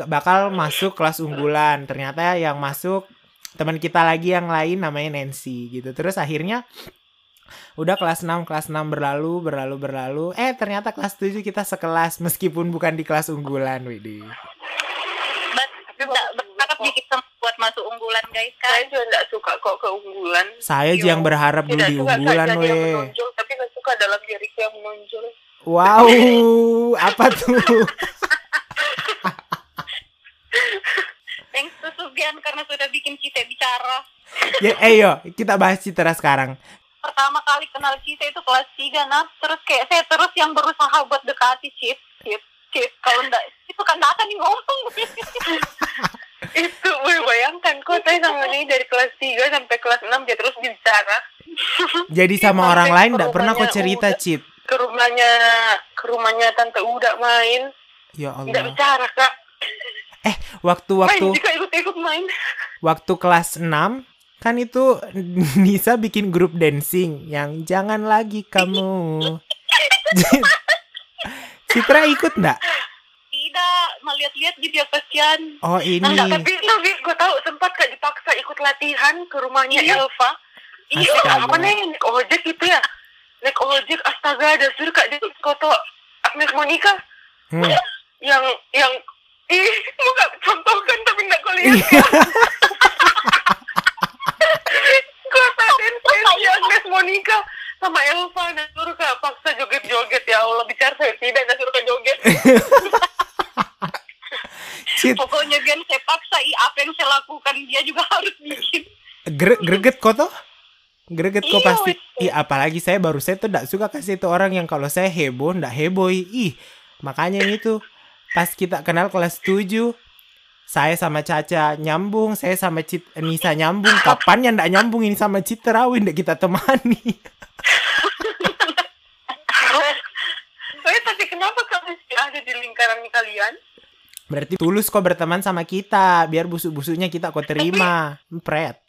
A: bakal masuk kelas unggulan. Ternyata yang masuk teman kita lagi yang lain namanya Nancy gitu. Terus akhirnya Udah kelas 6, kelas 6 berlalu, berlalu, berlalu. Eh, ternyata kelas 7 kita sekelas meskipun bukan di kelas unggulan,
B: nggak berharap dikit sama buat masuk unggulan guys kan.
D: Saya juga nggak suka kok keunggulan.
A: Saya aja yang berharap dulu di unggulan, weh.
D: Suka dalam diriku yang menonjol.
A: Wow, apa tuh?
B: Thanks to Sugian karena sudah bikin Cite bicara.
A: ya, eh yo, kita bahas Citra sekarang.
B: Pertama kali kenal Cite itu kelas 3 nah. Terus kayak saya terus yang berusaha buat dekati Cit. Cit, Cit. Kalau enggak, itu kan enggak akan ngomong.
D: Itu, weh, bayangkan kok saya sama dia dari kelas 3 sampai kelas 6 dia terus bicara
A: Jadi sama orang lain nggak pernah kok cerita,
D: udah.
A: Cit.
D: ke rumahnya ke rumahnya tante Uda main
A: Ya
D: nggak
A: Allah.
D: bicara kak
A: Waktu-waktu
D: main juga ikut-ikut main
A: waktu kelas 6 kan itu (laughs) Nisa bikin grup dancing yang jangan lagi kamu. (laughs) (laughs) Citra ikut nggak?
B: Tidak, melihat-lihat gitu ya kasihan.
A: Oh
D: Nah,
A: ini.
D: enggak, tapi tapi gue tahu sempat kak dipaksa ikut latihan ke rumahnya
B: Iya.
D: Elva iya apa nih naik ojek gitu ya naik ojek astaga ada suruh kak dia foto Agnes Monica
A: Hmm.
D: yang yang ih mau gak contohkan tapi enggak kau lihat gue tadi si Agnes Monica sama Elva dan suruh kak paksa joget-joget ya Allah bicara saya tidak dan suruh kak joget (laughs)
A: Cit,
B: Pokoknya Bian saya paksa, i apa yang saya lakukan dia juga (laughs) harus bikin.
A: gre- greget kok toh? Greget kok
B: Iya,
A: pasti. Ih, apalagi saya baru saya tuh nggak suka kasih itu orang yang kalau saya heboh nggak heboh. Ih, makanya itu pas kita kenal kelas 7 saya sama Caca nyambung, saya sama Cit Nisa nyambung. Kapan yang nggak nyambung ini sama Citra, nggak kita temani. (laughs)
D: Eh, tapi kenapa kamu ada di lingkaran kalian?
A: Berarti tulus kok berteman sama kita, biar busuk-busuknya kita kok terima. Empret.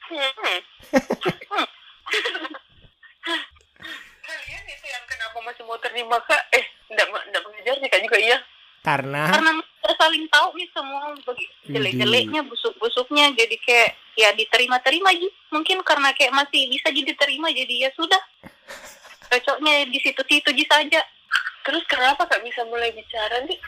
D: Kalian itu yang kenapa masih mau terima kak? Eh, enggak, enggak mengejar sih kak juga iya.
A: Karena
B: Karena saling tahu nih semua bagi- jelek-jeleknya, busuk-busuknya. Jadi kayak ya diterima-terima aja. Mungkin karena kayak masih bisa jadi diterima, jadi ya sudah. Cocoknya di situ-situ aja saja.
D: Terus kenapa kak bisa mulai bicara nih?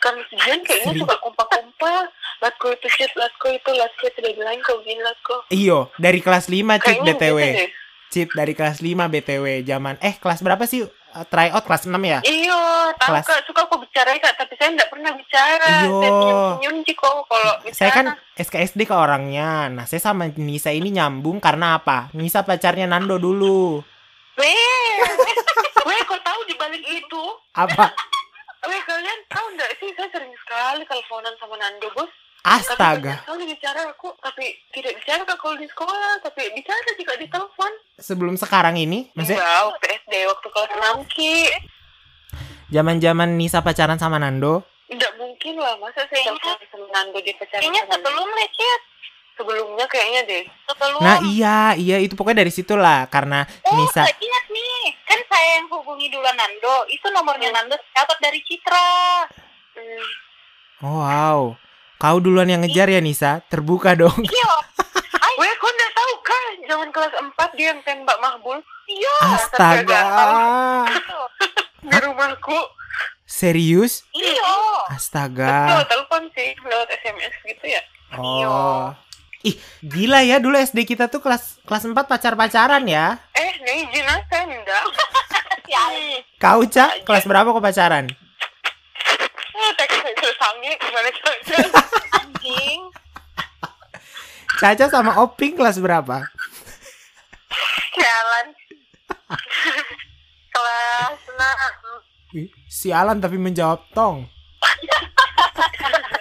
D: Kan Jian kayaknya
A: Sering.
D: suka kompak-kompak. Latko itu shit, latko itu, latko itu dari lain kau gini latko.
A: iyo dari kelas 5 Cit
D: Kayaknya
A: BTW.
D: gitu.
A: Cit dari kelas 5 BTW zaman eh kelas berapa sih Uh, try out kelas 6 ya?
D: Iya, tahu
A: Kelas-
D: kak suka aku bicara kak, tapi saya enggak pernah bicara.
A: Iyo.
D: Saya senyum-senyum sih kok kalau bicara.
A: Saya kan SKSD ke orangnya. Nah, saya sama Nisa ini nyambung karena apa? Nisa pacarnya Nando dulu.
D: Weh, weh, kau tahu di balik itu?
A: Apa?
D: Weh, kalian tahu enggak sih, saya sering sekali teleponan sama Nando, bos.
A: Astaga.
D: Tapi sekali bicara aku, tapi tidak bicara kak kalau di sekolah, tapi bicara jika di telepon.
A: Sebelum sekarang ini, maksudnya
D: Enggak, waktu SD, waktu kelas 6 ki.
A: zaman-zaman Nisa pacaran sama Nando,
D: Enggak mungkin lah, masa saya telepon sama Nando di pacaran
B: Kayaknya sebelum lecet.
D: Sebelumnya kayaknya deh.
B: Sebelum.
A: Nah iya, iya itu pokoknya dari situ lah karena
B: Oh,
A: Nisa
B: nggak ingat nih. Kan saya yang hubungi duluan Nando. Itu nomornya Nando saya dapat dari Citra.
D: Hmm.
A: Oh wow. Kau duluan yang ngejar ya Nisa? Terbuka dong. (laughs)
B: Iya. (laughs)
D: Weh, kau enggak tahu kan? Zaman kelas 4 dia yang tembak Mahbul
B: Iya.
A: Astaga. (laughs)
D: di rumahku.
A: Serius?
B: Iya.
A: Astaga.
D: telepon sih, lewat SMS gitu ya.
A: Oh. Ih, gila ya dulu SD kita tuh kelas kelas 4 pacar-pacaran ya.
D: Eh, nih izin (laughs) aja enggak.
B: Ya.
A: Kau Cak, kelas berapa kok pacaran?
D: Eh. (laughs)
B: Anjing.
A: Caca sama Oping kelas berapa?
D: Jalan. kelas 6.
A: Ih, Sialan tapi menjawab tong. (laughs)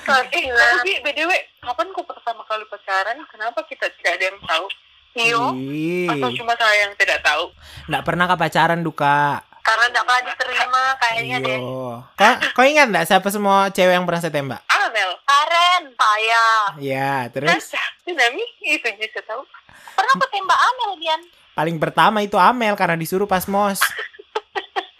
D: Eh, tapi BDW, kapan kau pertama kali pacaran? Kenapa kita tidak ada yang tahu? Iyo. Atau cuma saya yang tidak tahu?
A: nggak pernah ke pacaran duka.
D: Karena tidak pernah diterima kayaknya deh.
A: Iyo. Kau, kau ingat nggak siapa semua cewek yang pernah saya tembak?
D: Amel.
B: Karen. Saya.
A: Ya, terus
D: Terus? Nami, itu bisa tahu.
B: Pernah aku tembak Amel, Bian.
A: paling pertama itu Amel karena disuruh pas mos.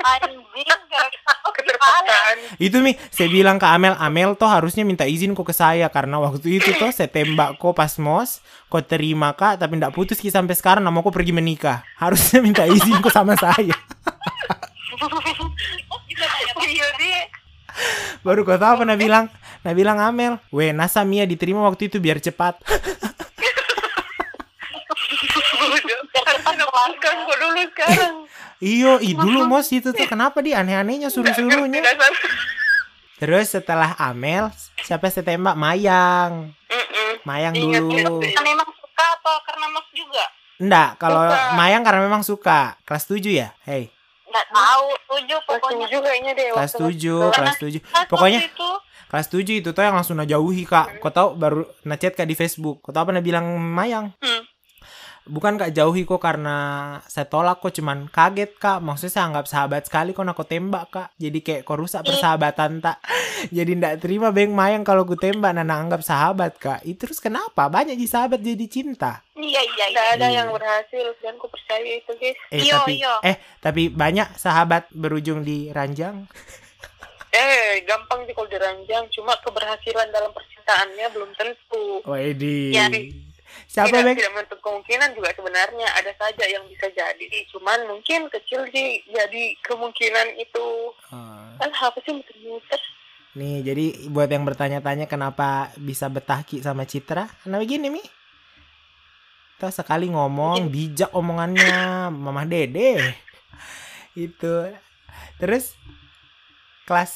B: Anjing. (laughs) gara-gara- keterpaksaan
A: Itu mi, saya bilang ke Amel, Amel tuh harusnya minta izin kok ke saya karena waktu itu tuh saya tembak kok pas mos, kok terima kak, tapi ndak putus ki sampai sekarang, nama kok pergi menikah. Harusnya minta izin kok sama saya. (laughs) Baru kau tahu apa Nah bilang, Nah bilang Amel, weh nasa Mia diterima waktu itu biar cepat. (laughs)
B: kan kok dulu sekarang
A: Iyo, ih dulu mos itu tuh kenapa dia aneh-anehnya suruh-suruhnya. Terus setelah Amel, siapa yang tembak? Mayang.
B: Mm-mm.
A: Mayang
B: Ingat,
A: dulu.
B: ingat. Kan emang suka apa karena mas juga
A: Enggak, kalau
B: Suka.
A: Mayang karena memang suka. Kelas 7 ya? Hei,
B: nggak tahu tujuh pokoknya
D: Pokoknya kayaknya deh.
A: kelas
D: waktu
A: 7, kelas 7.
B: Pas
A: Pokoknya
B: itu
A: kelas 7 itu tuh yang langsung najauhi, Kak. Kau tahu baru ngechat Kak di Facebook. Kau tahu apa dia bilang Mayang?
B: Hmm.
A: Bukan Kak jauhi kok karena saya tolak kok cuman kaget Kak. Maksudnya saya anggap sahabat sekali kok aku tembak Kak. Jadi kayak kok rusak persahabatan tak. Jadi ndak terima Beng Mayang kalau ku tembak Nana anggap sahabat Kak. Itu terus kenapa? Banyak di sahabat jadi cinta.
B: iya iya
D: Tidak ada
A: Iya.
D: yang berhasil dan aku percaya itu guys.
A: Eh
B: Iyo,
A: tapi
B: iyo.
A: eh tapi banyak sahabat berujung di ranjang. (laughs)
D: Eh, gampang sih kalau diranjang. Cuma keberhasilan dalam percintaannya belum tentu.
A: Waidi.
B: Ya.
A: Siapa
D: tidak, tidak menutup kemungkinan juga sebenarnya ada saja yang bisa jadi. Cuman mungkin kecil sih jadi kemungkinan itu.
A: Oh.
D: Kan apa sih muter-muter?
A: Nih, jadi buat yang bertanya-tanya kenapa bisa betah Ki sama Citra, karena begini Mi. Tuh sekali ngomong, bijak omongannya, Mamah Dede. Itu. Terus kelas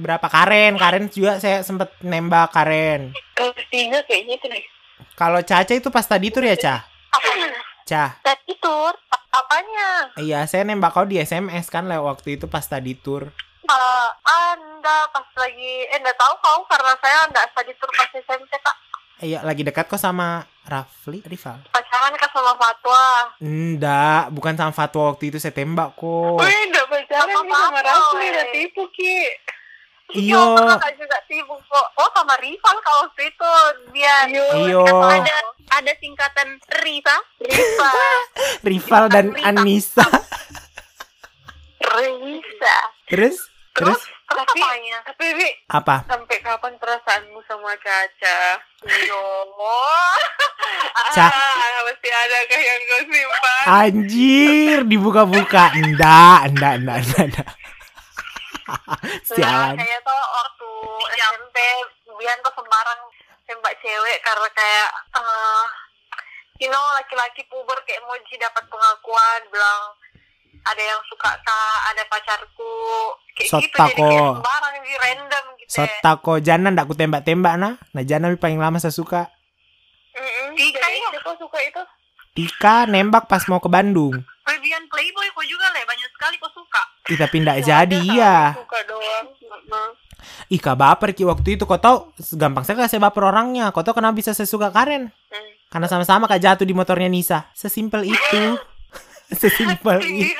A: berapa Karen? Karen juga saya sempet nembak Karen.
D: Kelas tiga kayaknya itu deh.
A: Kalau Caca itu pas tadi tur ya, Ca?
D: Apanya? (laughs)
A: Ca.
D: Tadi tur? Apanya?
A: Iya, saya nembak kau di SMS kan lewat waktu itu pas tadi tur.
D: Uh, anda pas lagi, eh nggak tahu kau karena saya nggak tadi tur pas SMP kak.
A: Iya, lagi dekat kok sama Rafli, Rival.
D: Pacaran kan sama Fatwa.
A: Enggak, bukan sama Fatwa waktu itu saya tembak kok.
D: Wih, nggak pacaran
B: Sama
D: nih sama
B: Fatwa,
D: Rafli, udah tipu ki.
A: Iyo.
D: kakak juga tipu kok. Oh sama rival kau waktu itu dia.
A: Iyo.
B: ada ada singkatan Riva
D: Riva. (laughs)
A: Rival dan
B: Rita.
A: Anissa.
D: Risa.
A: Terus, terus
D: Tapi, tapi Wi,
A: apa?
D: sampai kapan perasaanmu sama Caca? Yo. (laughs)
A: Ca-
D: Ah, masih adakah yang kau simpan?
A: Anjir, dibuka-buka. Enggak, enggak, enggak, enggak. enggak.
D: Nah,
A: Sialan.
D: kayak tuh waktu SMP Bian tuh sembarang tembak cewek karena kayak eh you know laki-laki puber kayak moji dapat pengakuan bilang ada yang suka kak ada pacarku kayak gitu
A: Sota
D: jadi kayak
A: kok.
D: sembarang jadi random gitu ya.
A: Sota kok Jana ndak ku tembak-tembak nah. Nah Jana paling lama saya suka.
B: Tika ya?
D: Kau suka itu
A: Tika nembak pas mau ke Bandung.
B: Vivian Playboy kok juga lah banyak sekali kok suka
A: Ndak
D: Ya,
A: jadi ya. Ih, kak baper ki waktu itu. Kau tahu gampang saya saya baper orangnya. Kau tahu kenapa bisa saya suka Karen?
D: hmm.
A: Karena sama-sama kak jatuh di motornya Nisa. Sesimpel itu. (laughs) Sesimpel itu. (laughs)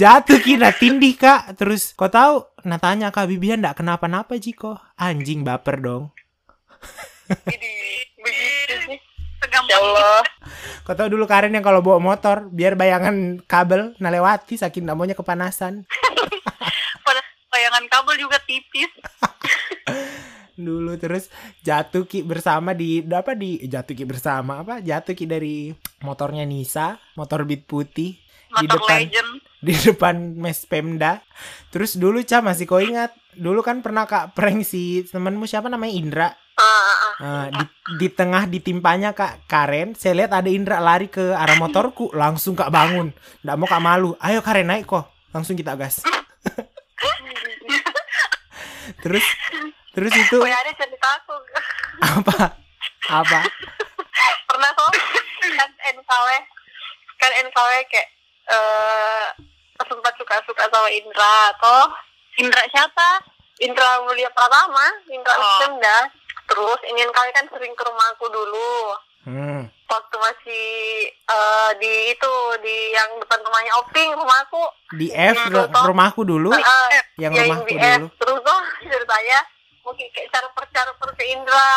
A: Jatuh kina tindih kak Terus kau tahu Nah tanya kak Bibian ndak kenapa-napa Jiko Anjing baper dong
B: segampang
D: Ya Allah.
A: Kau tahu dulu Karen yang kalau bawa motor Biar bayangan kabel Nah lewati saking ndak maunya kepanasan. (laughs)
B: Bayangan kabel juga tipis. (laughs)
A: Dulu terus jatuh ki bersama di apa di jatuh ki bersama apa? Jatuh ki dari motornya Nisa motor beat putih di
B: motor
A: depan
B: legend. (laughs)
A: di depan mes Pemda. Terus dulu Ca masih kau ingat, dulu kan pernah Kak prank si temenmu siapa namanya Indra. Nah, di, di tengah ditimpanya Kak Karen, saya lihat ada Indra lari ke arah motorku, langsung Kak bangun. Nggak mau Kak malu. Ayo Karen naik kok. Langsung kita gas. (laughs) terus terus itu
D: ada cerita aku
A: apa? Apa?
D: pernah kok kan NKW kan NKW kayak eh sempat suka-suka sama Indra toh
B: Indra siapa
D: Indra Mulia Pratama Indra
B: Oh.
D: Terus ini NKW kan sering ke rumahku dulu
A: Hmm.
D: waktu masih eh, di itu di yang depan rumahnya Oping rumahku
A: Di F
D: toh.
A: rumahku dulu,
D: Eh,
A: yang
D: ya,
A: rumahku
D: IBF.
A: dulu.
D: terus tuh ceritanya mungkin kayak cara percara ke Indra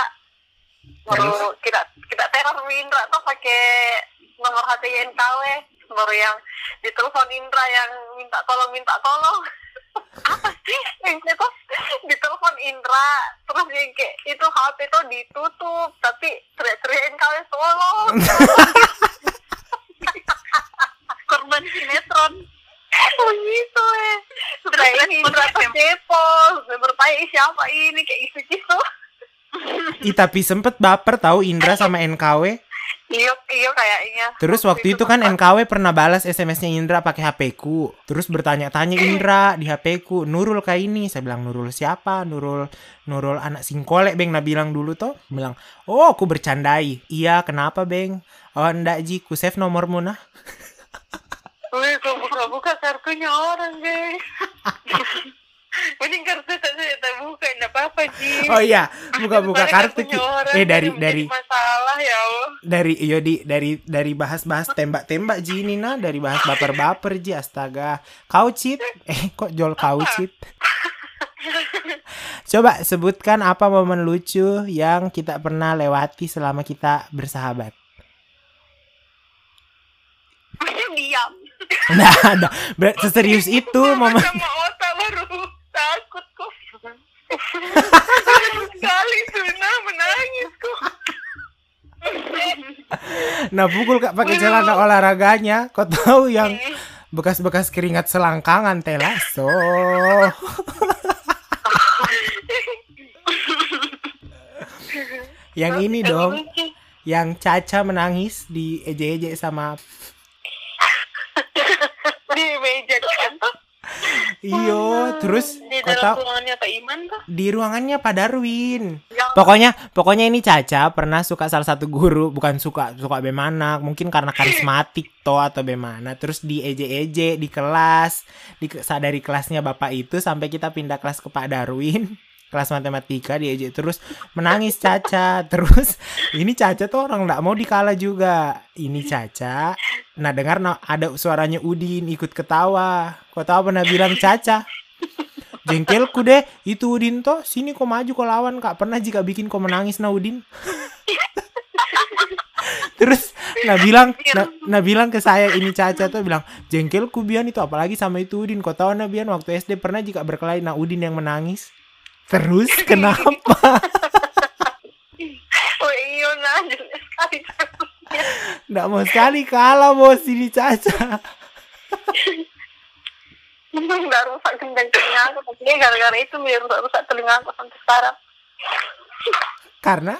D: baru kita kita teror Indra tuh pakai nomor HP NKW baru yang ditelepon Indra yang minta tolong minta tolong apa sih yang itu ditelepon Indra terus yang kayak itu HP tuh ditutup tapi teriak-teriakin kalian tolong
B: korban sinetron.
D: Oh gitu eh. Sudah ini Indra kepo bertanya "Ih, siapa ini? Kayak gitu gitu
A: Ih, tapi sempet baper tahu Indra sama NKW.
D: Iya iya kayaknya
A: Terus waktu itu kan NKW pernah balas SMS-nya Indra pakai HP ku. Terus bertanya-tanya Indra di HP ku, Nurul kayak ini. Saya bilang Nurul siapa? Nurul Nurul anak singkolek Beng nah bilang dulu toh. Bilang, "Oh, aku bercandai." Iya, kenapa, Beng? Oh, enggak Ji, ku save nomormu nah.
D: Wih, kok buka-buka kartunya orang, guys. (laughs) Mending kartu saja kita buka, enggak apa-apa, Ji.
A: Oh iya, buka-buka kartu Ki. Eh dari dari
D: masalah ya Allah.
A: dari iya di dari dari bahas-bahas tembak-tembak Ji ini nah, dari bahas baper-baper Ji, astaga. Kau cheat? Eh, kok jol kau cheat? (laughs) Coba sebutkan apa momen lucu yang kita pernah lewati selama kita bersahabat.
D: Diam.
A: Nah, ada. Ber- Seserius itu momen.
D: Sama otak baru takut kok. (laughs) Sekali Suna menangis kok.
A: Nah, pukul Kak pakai celana olahraganya. Kau tahu yang bekas-bekas keringat selangkangan telaso. (laughs) yang ini dong, yang Caca menangis di eje-eje sama
D: Di meja kan.
A: Iyo, terus
D: Di
A: kau
D: dalam
A: tahu
D: ruangannya Pak Iman kah?
A: di ruangannya Pak Darwin.
D: Yang
A: Pokoknya, pokoknya ini Caca pernah suka salah satu guru, bukan suka, suka bemana, mungkin karena karismatik toh atau bemana. Terus di eje-eje di kelas, di dari kelasnya bapak itu sampai kita pindah kelas ke Pak Darwin, kelas matematika di eje terus menangis Caca. (laughs) Terus ini Caca tuh orang nggak mau dikalah juga. Ini Caca. Nah dengar no, ada suaranya Udin ikut ketawa. Kau tahu pernah bilang Caca? Jengkelku deh, itu Udin toh, sini kau maju kau lawan kak. Pernah jika bikin kau menangis nah Udin. (laughs) Terus nah bilang, nah, nah bilang ke saya ini Caca tuh bilang jengkelku Bian itu apalagi sama itu Udin. Kau tahu nah Bian waktu SD pernah jika berkelahi nah Udin yang menangis. Terus (laughs) kenapa? (laughs)
D: Oh iya.
A: Nggak mau sekali kalah bos ini Caca.
D: Udah rusak gendang telinga aku. Tapi gara-gara itu biar rusak-rusak telinga aku sampai sekarang.
A: Karena?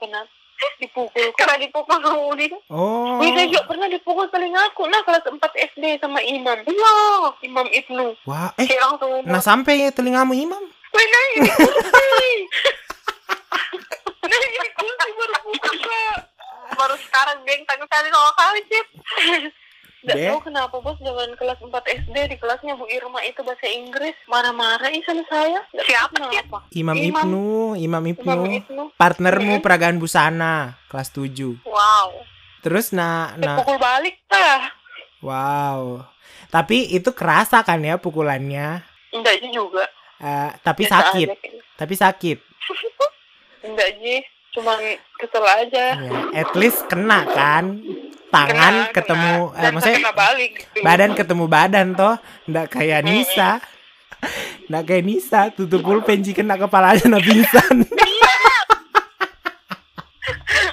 D: Kenapa? Dipukul. Karena dipukul Udin.
A: Oh.
D: Saya juga pernah dipukul telinga aku. Nah, kelas 4 SD sama Imam. Iya, Imam Ibnu.
A: Wah, eh. Nah sampai telingamu imam.
D: Wih, nah ini kursi. nah, ini kursi baru buka. Baru sekarang geng takut kali sama kali, Cip. Gak tahu kenapa bos zaman kelas 4 SD di kelasnya Bu Irma itu bahasa Inggris marah-marah ih sama saya. Gak Siapa kenapa?
A: Imam
D: Imam.
A: Ibnu, Imam Ibnu.
D: Imam Ibnu.
A: Partnermu peragaan busana kelas 7.
D: Wow.
A: Terus nah nah
D: Pukul balik tah.
A: wow. Tapi itu kerasa kan ya pukulannya.
D: Enggak juga.
A: Eh, tapi
D: Biasa
A: sakit,
D: aja kayaknya.
A: tapi sakit. (laughs)
D: Enggak Ji. Cuman kesel aja.
A: Ya, at least kena kan. Tangan
D: Kena,
A: ketemu
D: kena.
A: eh, maksudnya
D: kena balik gitu.
A: badan ketemu badan toh. Nggak kayak Nisa. (laughs) Nggak kayak Nisa, tutup pulpen kena kepalanya nah pingsan. (laughs)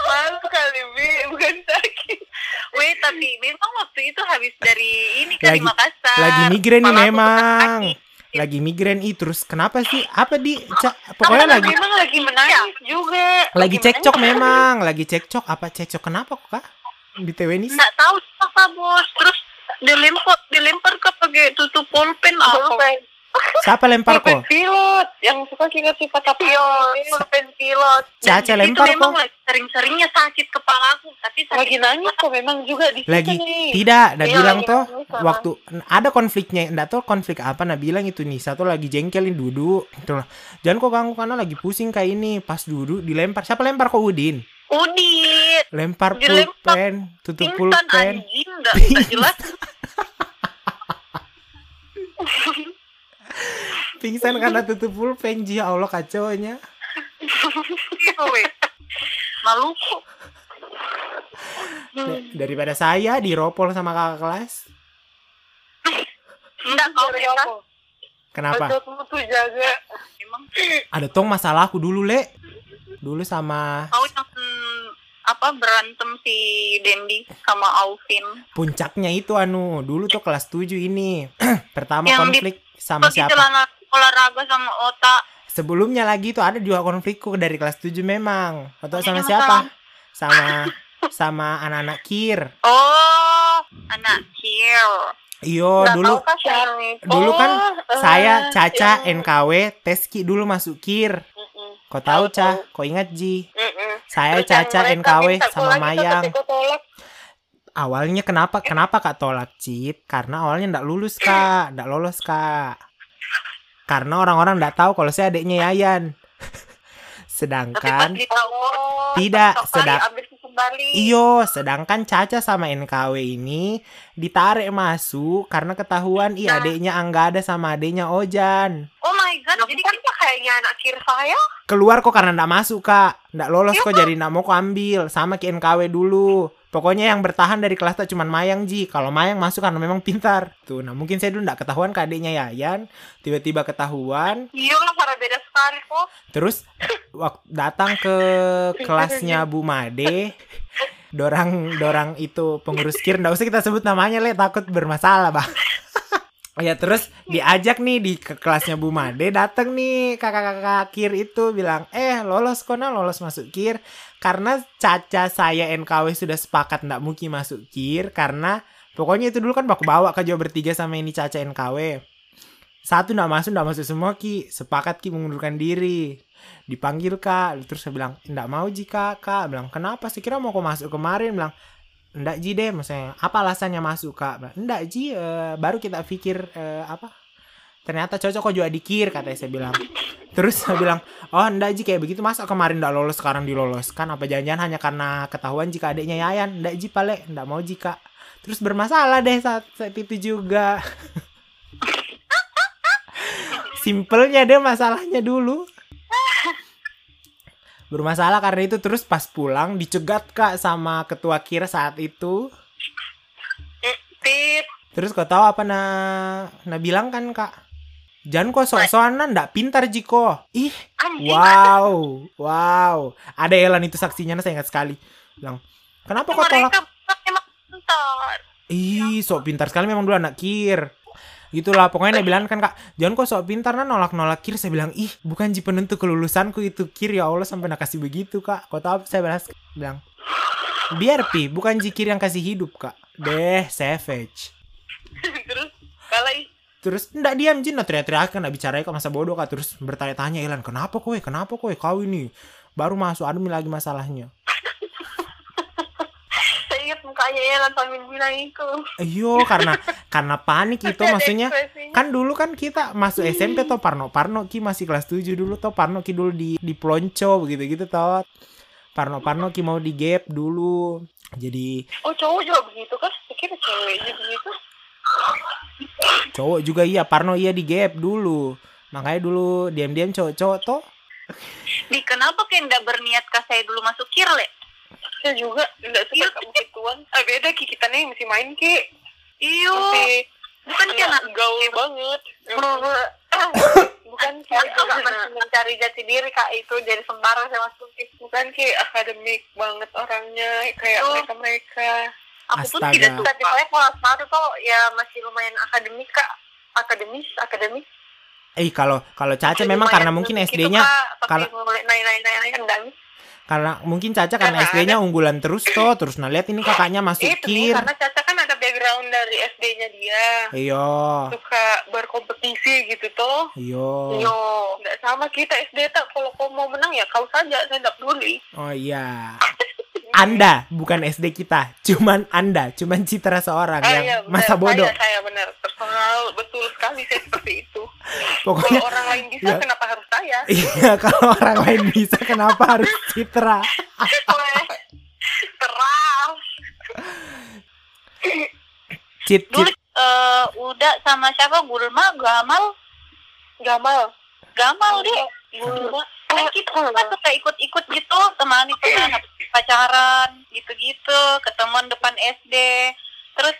D: Malu kali Bi, bukan sakit.
B: Weh tapi memang waktu itu habis dari ini kan di
A: Lagi-
B: Makassar
A: Lagi migrain nih
B: Kepala
A: memang. Lagi migrain ih terus kenapa sih? Apa di Ca- pokoknya lagi
D: memang lagi menangis juga.
A: lagi cekcok memang, lagi cekcok apa cekcok kenapa kok kak? BTW Nisa.
B: nggak tahu apa bos terus dilempar dilempar ke pakai tutup pulpen apa
D: Pulpen.
A: Siapa lempar
D: Pulpen
A: kok?
D: pilot yang suka sifat-sifat apa?
B: Iya,
D: pulpen pilot.
A: Caca
B: itu
A: lempar
B: memang
A: kok.
B: lagi sering-seringnya sakit kepala aku tapi sakit
D: Lagi nangis kok memang juga di situ
A: Lagi
D: nih.
A: tidak, Nah
D: Iya,
A: bilang toh
D: nangis
A: waktu ada konfliknya, enggak tahu konflik apa nah bilang itu Nisa tuh lagi jengkelin duduk. Gitu lah. Jangan kok ganggu karena lagi pusing kayak ini. Pas duduk dilempar. Siapa lempar kok Udin?
B: Udit
A: Lempar pulpen, tutup
B: pingsan
A: pulpen.
B: anjing nggak nggak jelas (laughs) (laughs)
A: Pingsan karena tutup pulpen. Ya Allah kacaunya. Da- daripada saya diropol sama kakak kelas.
B: Enggak kau mereka
A: Kenapa? Ada tong masalah aku dulu, Le. Dulu sama
B: kau yang apa berantem si Dendi sama Alvin.
A: puncaknya itu anu, dulu tuh kelas 7 ini. (clears throat) Pertama
B: Yang di-
A: konflik sama
B: Pergi
A: siapa?
B: celana olahraga sama otak.
A: Sebelumnya lagi tuh ada dua konflikku dari kelas 7 memang. Atau sama siapa? Sama sama anak-anak kir.
B: Oh, anak kir.
A: Iyo,
D: Nggak
A: dulu
D: kan
A: dulu kan
D: Oh,
A: saya
D: eh,
A: Caca
D: yang-
A: NKW Teski dulu masuk kir. Kau tahu Cah? Kau ingat Ji?
D: Mm-mm.
A: Saya
D: Terus
A: Caca NKW sama Mayang. Awalnya kenapa kenapa Kak tolak Cip? Karena awalnya ndak lulus Kak, ndak lolos Kak. Karena orang-orang ndak tahu kalau saya adiknya Yayan. Sedangkan Tidak, sedang-. Iyo, sedangkan Caca sama NKW ini ditarik masuk karena ketahuan
D: Nah.
A: adiknya Angga ada sama adiknya Ojan.
B: Oh my god,
D: Nah,
B: jadi kita
D: kayaknya anak kir saya.
A: Keluar kok karena ndak masuk kak, ndak lolos
D: Iya,
A: kok jadi ndak mau kok ambil sama ke NKW dulu. Pokoknya yang bertahan dari kelas tak cuman Mayang Ji. Kalau Mayang masuk karena memang pintar. Tuh, nah mungkin saya dulu ndak ketahuan ke adiknya Yayan. Tiba-tiba ketahuan.
D: Iya cara beda sekali kok.
A: Terus waktu datang ke kelasnya Bu Made. Dorang dorang itu pengurus kir ndak usah kita sebut namanya le takut bermasalah bang. (laughs) ya terus diajak nih di ke kelasnya Bu Made datang nih kakak-kakak kir itu bilang eh lolos kona lolos masuk kir. Karena Caca saya NKW sudah sepakat ndak mungkin masuk kir karena pokoknya itu dulu kan baku bawa ke Jawa bertiga sama ini Caca NKW satu ndak masuk ndak masuk semua ki. Sepakat ki mengundurkan diri. Dipanggil kak. Terus saya bilang ndak mau jika kak. Bilang kenapa sih? Kira mau kok masuk kemarin. Bilang ndak ji deh maksudnya. Apa alasannya masuk kak? Ndak ji eh, baru kita pikir eh, apa ternyata cocok kok juga dikir katanya saya bilang. Terus saya bilang oh ndak ji kayak begitu masa kemarin ndak lolos sekarang diloloskan? Apa jangan-jangan hanya karena ketahuan jika adiknya Yayan? Ndak ji pale ndak mau jika terus bermasalah deh saat, saat itu juga. (laughs) Simpelnya deh masalahnya dulu bermasalah karena itu. Terus pas pulang dicegat kak sama ketua kir saat itu.
D: Tip.
A: terus kau tahu apa na na bilang kan kak? Jangan kok sok-sokan ndak pintar jiko. Ih wow wow. Ada Elan itu saksinya saya ingat sekali. Bilang kenapa kau tolak. Ih, sok pintar sekali memang dulu anak kir. Gitulah, pokoknya dia bilang kan kak, jangan kok sok pintar nah nolak-nolak kir. Saya bilang, ih bukan ji penentu kelulusanku itu kir ya Allah sampai nak kasih begitu kak. Kau tahu saya balas? Bilang, biar pi, bukan ji kir yang kasih hidup kak. Deh, savage. (laughs)
D: Terus balai.
A: Terus ndak diam Jin, nah teriak-teriak kan bicara kak masa bodoh kak. Terus bertanya-tanya Ilan, kenapa kowe, kenapa kowe, kau ini baru masuk, ada lagi masalahnya.
D: Ingat mukanya ya sambil bilang itu.
A: Iyo, karena (laughs) karena panik itu maksudnya. kan dulu kan kita masuk SMP toh Parno Parno ki masih kelas 7 dulu toh Parno ki dulu di di Plonco begitu gitu toh Parno Parno ki mau di gap dulu jadi
D: Oh cowok juga begitu kan? Pikir cewek juga begitu.
A: cowok juga iya Parno iya di gap dulu makanya dulu diam-diam cowok-cowok toh
B: Di kenapa kayak ndak berniat ke saya dulu masuk kir, Le?
D: Saya juga enggak suka kamu gituan. (laughs) Ah beda ki kita nih masih main ki.
B: Iyo,
D: Masih
B: bukan kayak anak
D: gaul banget. (coughs) Bukan
B: Iya,
D: agak masih mencari jati diri kak itu jadi sembarang saya masuk ki. Bukan ki akademik banget orangnya kayak mereka mereka.
B: Aku pun
A: Astaga.
B: tidak suka.
D: Saya kelas satu tuh ya masih lumayan akademik kak. Akademis, akademis.
A: eh kalau kalau Caca memang karena mungkin SD-nya kalau-
D: mulai naik naik naik naik.
A: Karena mungkin Caca karena
D: Karena
A: SD-nya unggulan terus toh terus nah lihat ini kakaknya masuk
D: Itu
A: kir
D: karena Caca kan ada background dari SD-nya dia.
A: iyo
D: Suka berkompetisi gitu tuh.
A: iyo
D: Yo, nggak sama kita SD tak kalau kau mau menang ya kau saja saya nggak peduli.
A: oh iya Anda bukan SD kita cuman Anda cuman citra seorang
D: Ah,
A: yang
D: iya, benar.
A: masa bodoh
D: Saya, saya benar personal betul sekali saya seperti itu.
A: pokoknya
D: Kalau orang lain bisa
A: Ya.
D: kenapa harus saya?
A: Iya, kalau orang lain bisa, kenapa harus Citra? (laughs)
D: Weh, Keras.
A: Cit,
B: Dulu
A: cit.
B: eh, udah sama siapa? Gulma, Gamal,
D: Gamal.
B: Gamal deh. Guru. Kan kita kan suka ikut-ikut gitu, temani teman pacaran, gitu-gitu, ketemuan depan SD. Terus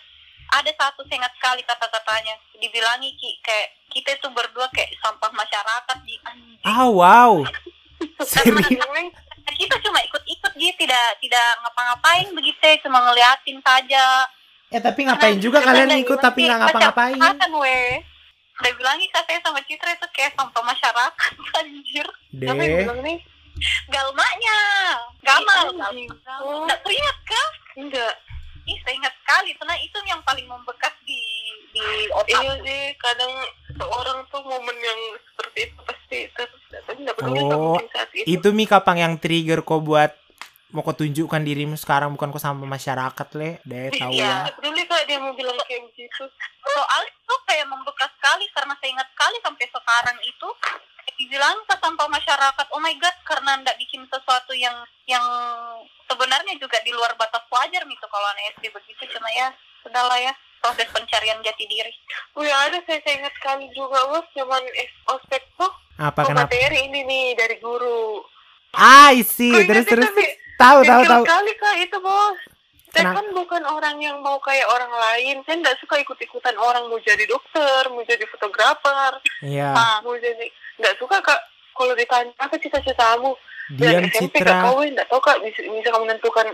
B: ada satu saya ingat sekali kata-katanya, dibilangi Ki, kayak kita itu berdua kayak sampah masyarakat di anjing.
A: Ah wow. Serius?
B: Kita cuma ikut-ikut gitu, tidak tidak ngapa-ngapain begitu, cuma ngeliatin saja.
A: Ya tapi ngapain juga kalian ikut tapi nggak ngapa-ngapain.
B: Kan weh. Udah bilangin katanya sama Citra itu kayak sampah masyarakat (laughs) anjir.
A: Deh.
D: bilang nih?
B: Galmanya. Gamal.
D: Ih, Oh,
B: Nggak teringat kah?
D: enggak.
B: Ih, saya ingat sekali. Karena itu yang paling membekas di di otak.
D: Iya sih, kadang seorang tuh momen yang seperti itu pasti terus tapi nggak peduli
A: Oh,
D: saat itu.
A: Itu mi kapang yang trigger kok buat mau kau tunjukkan dirimu sekarang bukan kok sama masyarakat le. Deh tahu
B: Iya.
D: Nggak peduli kak dia mau bilang kayak begitu.
B: Soal itu kayak membekas sekali karena saya ingat sekali sampai sekarang itu dibilang ke sampah masyarakat. Oh my god, karena ndak bikin sesuatu yang yang sebenarnya juga di luar batas wajar gitu kalau anak SD begitu cuma ya sudahlah ya proses pencarian jati diri.
D: Oh ya ada saya, saya ingat sekali juga bos zaman S- ospek tuh
A: Apa
D: oh,
A: kenapa?
D: materi ini nih dari guru.
A: Ah, isi. Terus terus tahu tahu tahu.
D: sekali kak itu bos. Saya
A: Kenapa?
D: kan bukan orang yang mau kayak orang lain. Saya nggak suka ikut-ikutan orang mau jadi dokter, mau jadi fotografer,
A: Iya.
B: Ah,
D: mau jadi nggak suka kak. Kalau ditanya apa cita-citamu,
A: Diam
D: Dari SMP kak
A: Citra.
D: kau nggak tahu kak bisa, bisa kamu menentukan.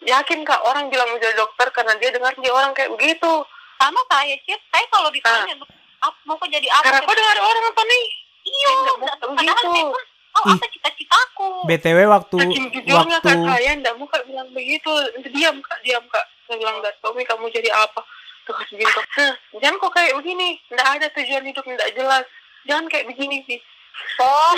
D: Yakin kak orang bilang mau jadi dokter karena dia dengar dia orang kayak begitu.
B: sama saya Cit, saya kalau ditanya "Ap- mau kok jadi apa?
D: Karena kau dengar orang apa nih?
B: Iya, padahal
D: begitu.
B: saya pun tahu
A: Ih.
B: apa cita-citaku.
A: BTW waktu
D: Saking jujurnya
A: waktu
D: kak saya nggak mau kak bilang begitu. Diam kak, diam kak. Saya bilang tahu nih kamu jadi apa. Terus. Hah, jangan kok kayak begini. Nggak ada tujuan hidup nggak jelas. Jangan kayak begini sih.
B: Oh,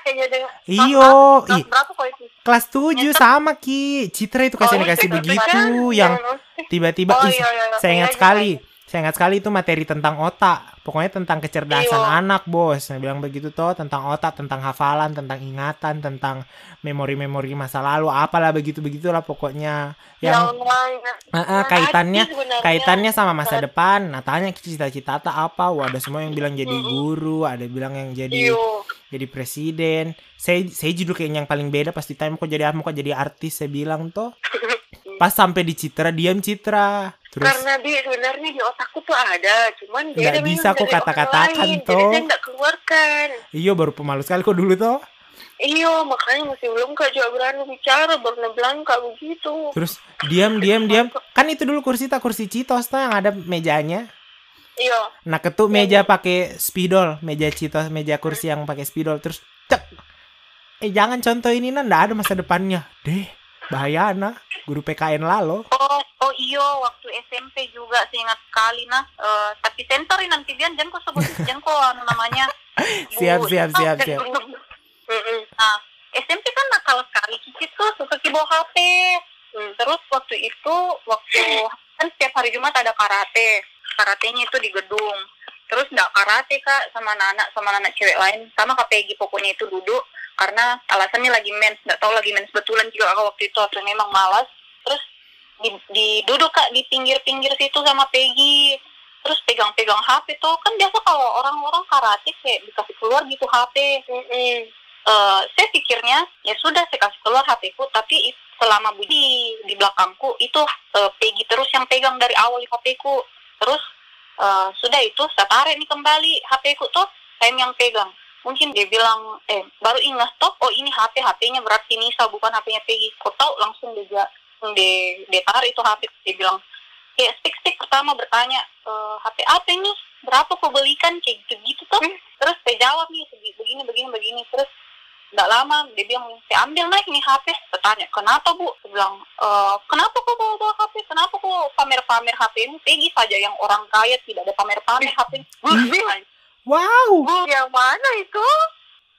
B: kayaknya deh.
A: Iyo,
B: Kelas
A: ih,
B: berapa kok itu?
A: kelas 7 sama Ki. Citra itu kasih
D: Oh,
A: kasih
D: saya
A: begitu
D: pikir
A: yang
D: ospek.
A: tiba-tiba
D: Oh,
A: ih,
D: iya, iya,
A: saya
D: iya,
A: ingat
D: iya,
A: sekali. Saya ingat sekali itu materi tentang otak. Pokoknya tentang kecerdasan
D: Iya.
A: anak, Bos. Saya bilang begitu toh, tentang otak, tentang hafalan, tentang ingatan, tentang memori-memori masa lalu, apalah begitu-begitulah pokoknya.
D: Ya
A: Yang eh,
D: Nah,
A: kaitannya kaitannya sama masa depan. Nah, tanya cita-cita tak apa? Wah, ada semua yang bilang jadi guru, ada bilang yang jadi
D: Iyo.
A: jadi presiden. Saya saya judul kayaknya yang paling beda pasti mau kok jadi apa, mau kok jadi artis saya bilang toh. (laughs) Pas sampai di Citra diam Citra. Terus
D: Karena dia sebenarnya di otakku tuh ada, cuman dia
A: Nggak bisa kok kata-katakan, toh.
D: Jadi saya nggak keluarkan.
A: iya baru pemalu sekali kok dulu toh.
D: Iya, makanya masih belum kak juga berani bicara, baru bilang kak begitu.
A: Terus diam diam diam. Kan itu dulu kursi tak kursi Citos toh yang ada mejanya.
D: Iya,
A: Nah, ketuk meja pakai spidol, meja Citos, meja kursi yang pakai spidol. Terus cek. Eh jangan contoh ini nah, ndak ada masa depannya. Deh, bahaya nah. Guru PKN lalo.
B: Oh, oh iyo, waktu SMP juga saya ingat sekali nah. Eh, tapi sensorin nanti Bian, jangan kok sebut, (laughs) jangan kok anu namanya. (laughs)
A: Siap
B: Bu-
A: siap siap siap. (laughs)
B: Nah, SMP kan nakal sekali Cici tuh suka bawa HP. Hmm, terus waktu itu waktu kan setiap hari Jumat ada karate. Karatenya itu di gedung. Terus nggak karate kak sama anak sama anak cewek lain. Sama Kak Peggy pokoknya itu duduk karena alasannya lagi mens. Nggak tahu lagi mens betulan juga kakak waktu itu atau memang malas. Terus di, di duduk kak di pinggir-pinggir situ sama Peggy. Terus pegang-pegang HP tuh. Kan biasa kalau orang-orang karate kayak dikasih keluar gitu HP
D: Mm-mm.
B: Eh, saya pikirnya ya sudah saya kasih keluar HP-ku tapi it- selama di di belakangku itu eh, Peggy terus yang pegang dari awal HP-ku terus eh, sudah itu saya tarik nih kembali HP-ku tuh saya yang pegang. Mungkin dia bilang eh baru ingat toh oh ini HP HP-nya berarti Nisa bukan HP-nya Peggy. Kau tahu langsung dia dia, dia tarik itu HP dia bilang ya stick stick pertama bertanya "Eh, HP apa ini? Berapa kau belikan? Kayak gitu gitu tuh terus saya jawab nih begini begini begini. Terus nggak lama dia bilang saya ambil naik nih HP saya tanya kenapa bu saya bilang "E, kenapa kok bawa bawa HP kenapa kok pamer pamer HP ini Peggy saja yang orang kaya tidak ada pamer pamer HP
A: Wow.
D: Bu, yang mana itu?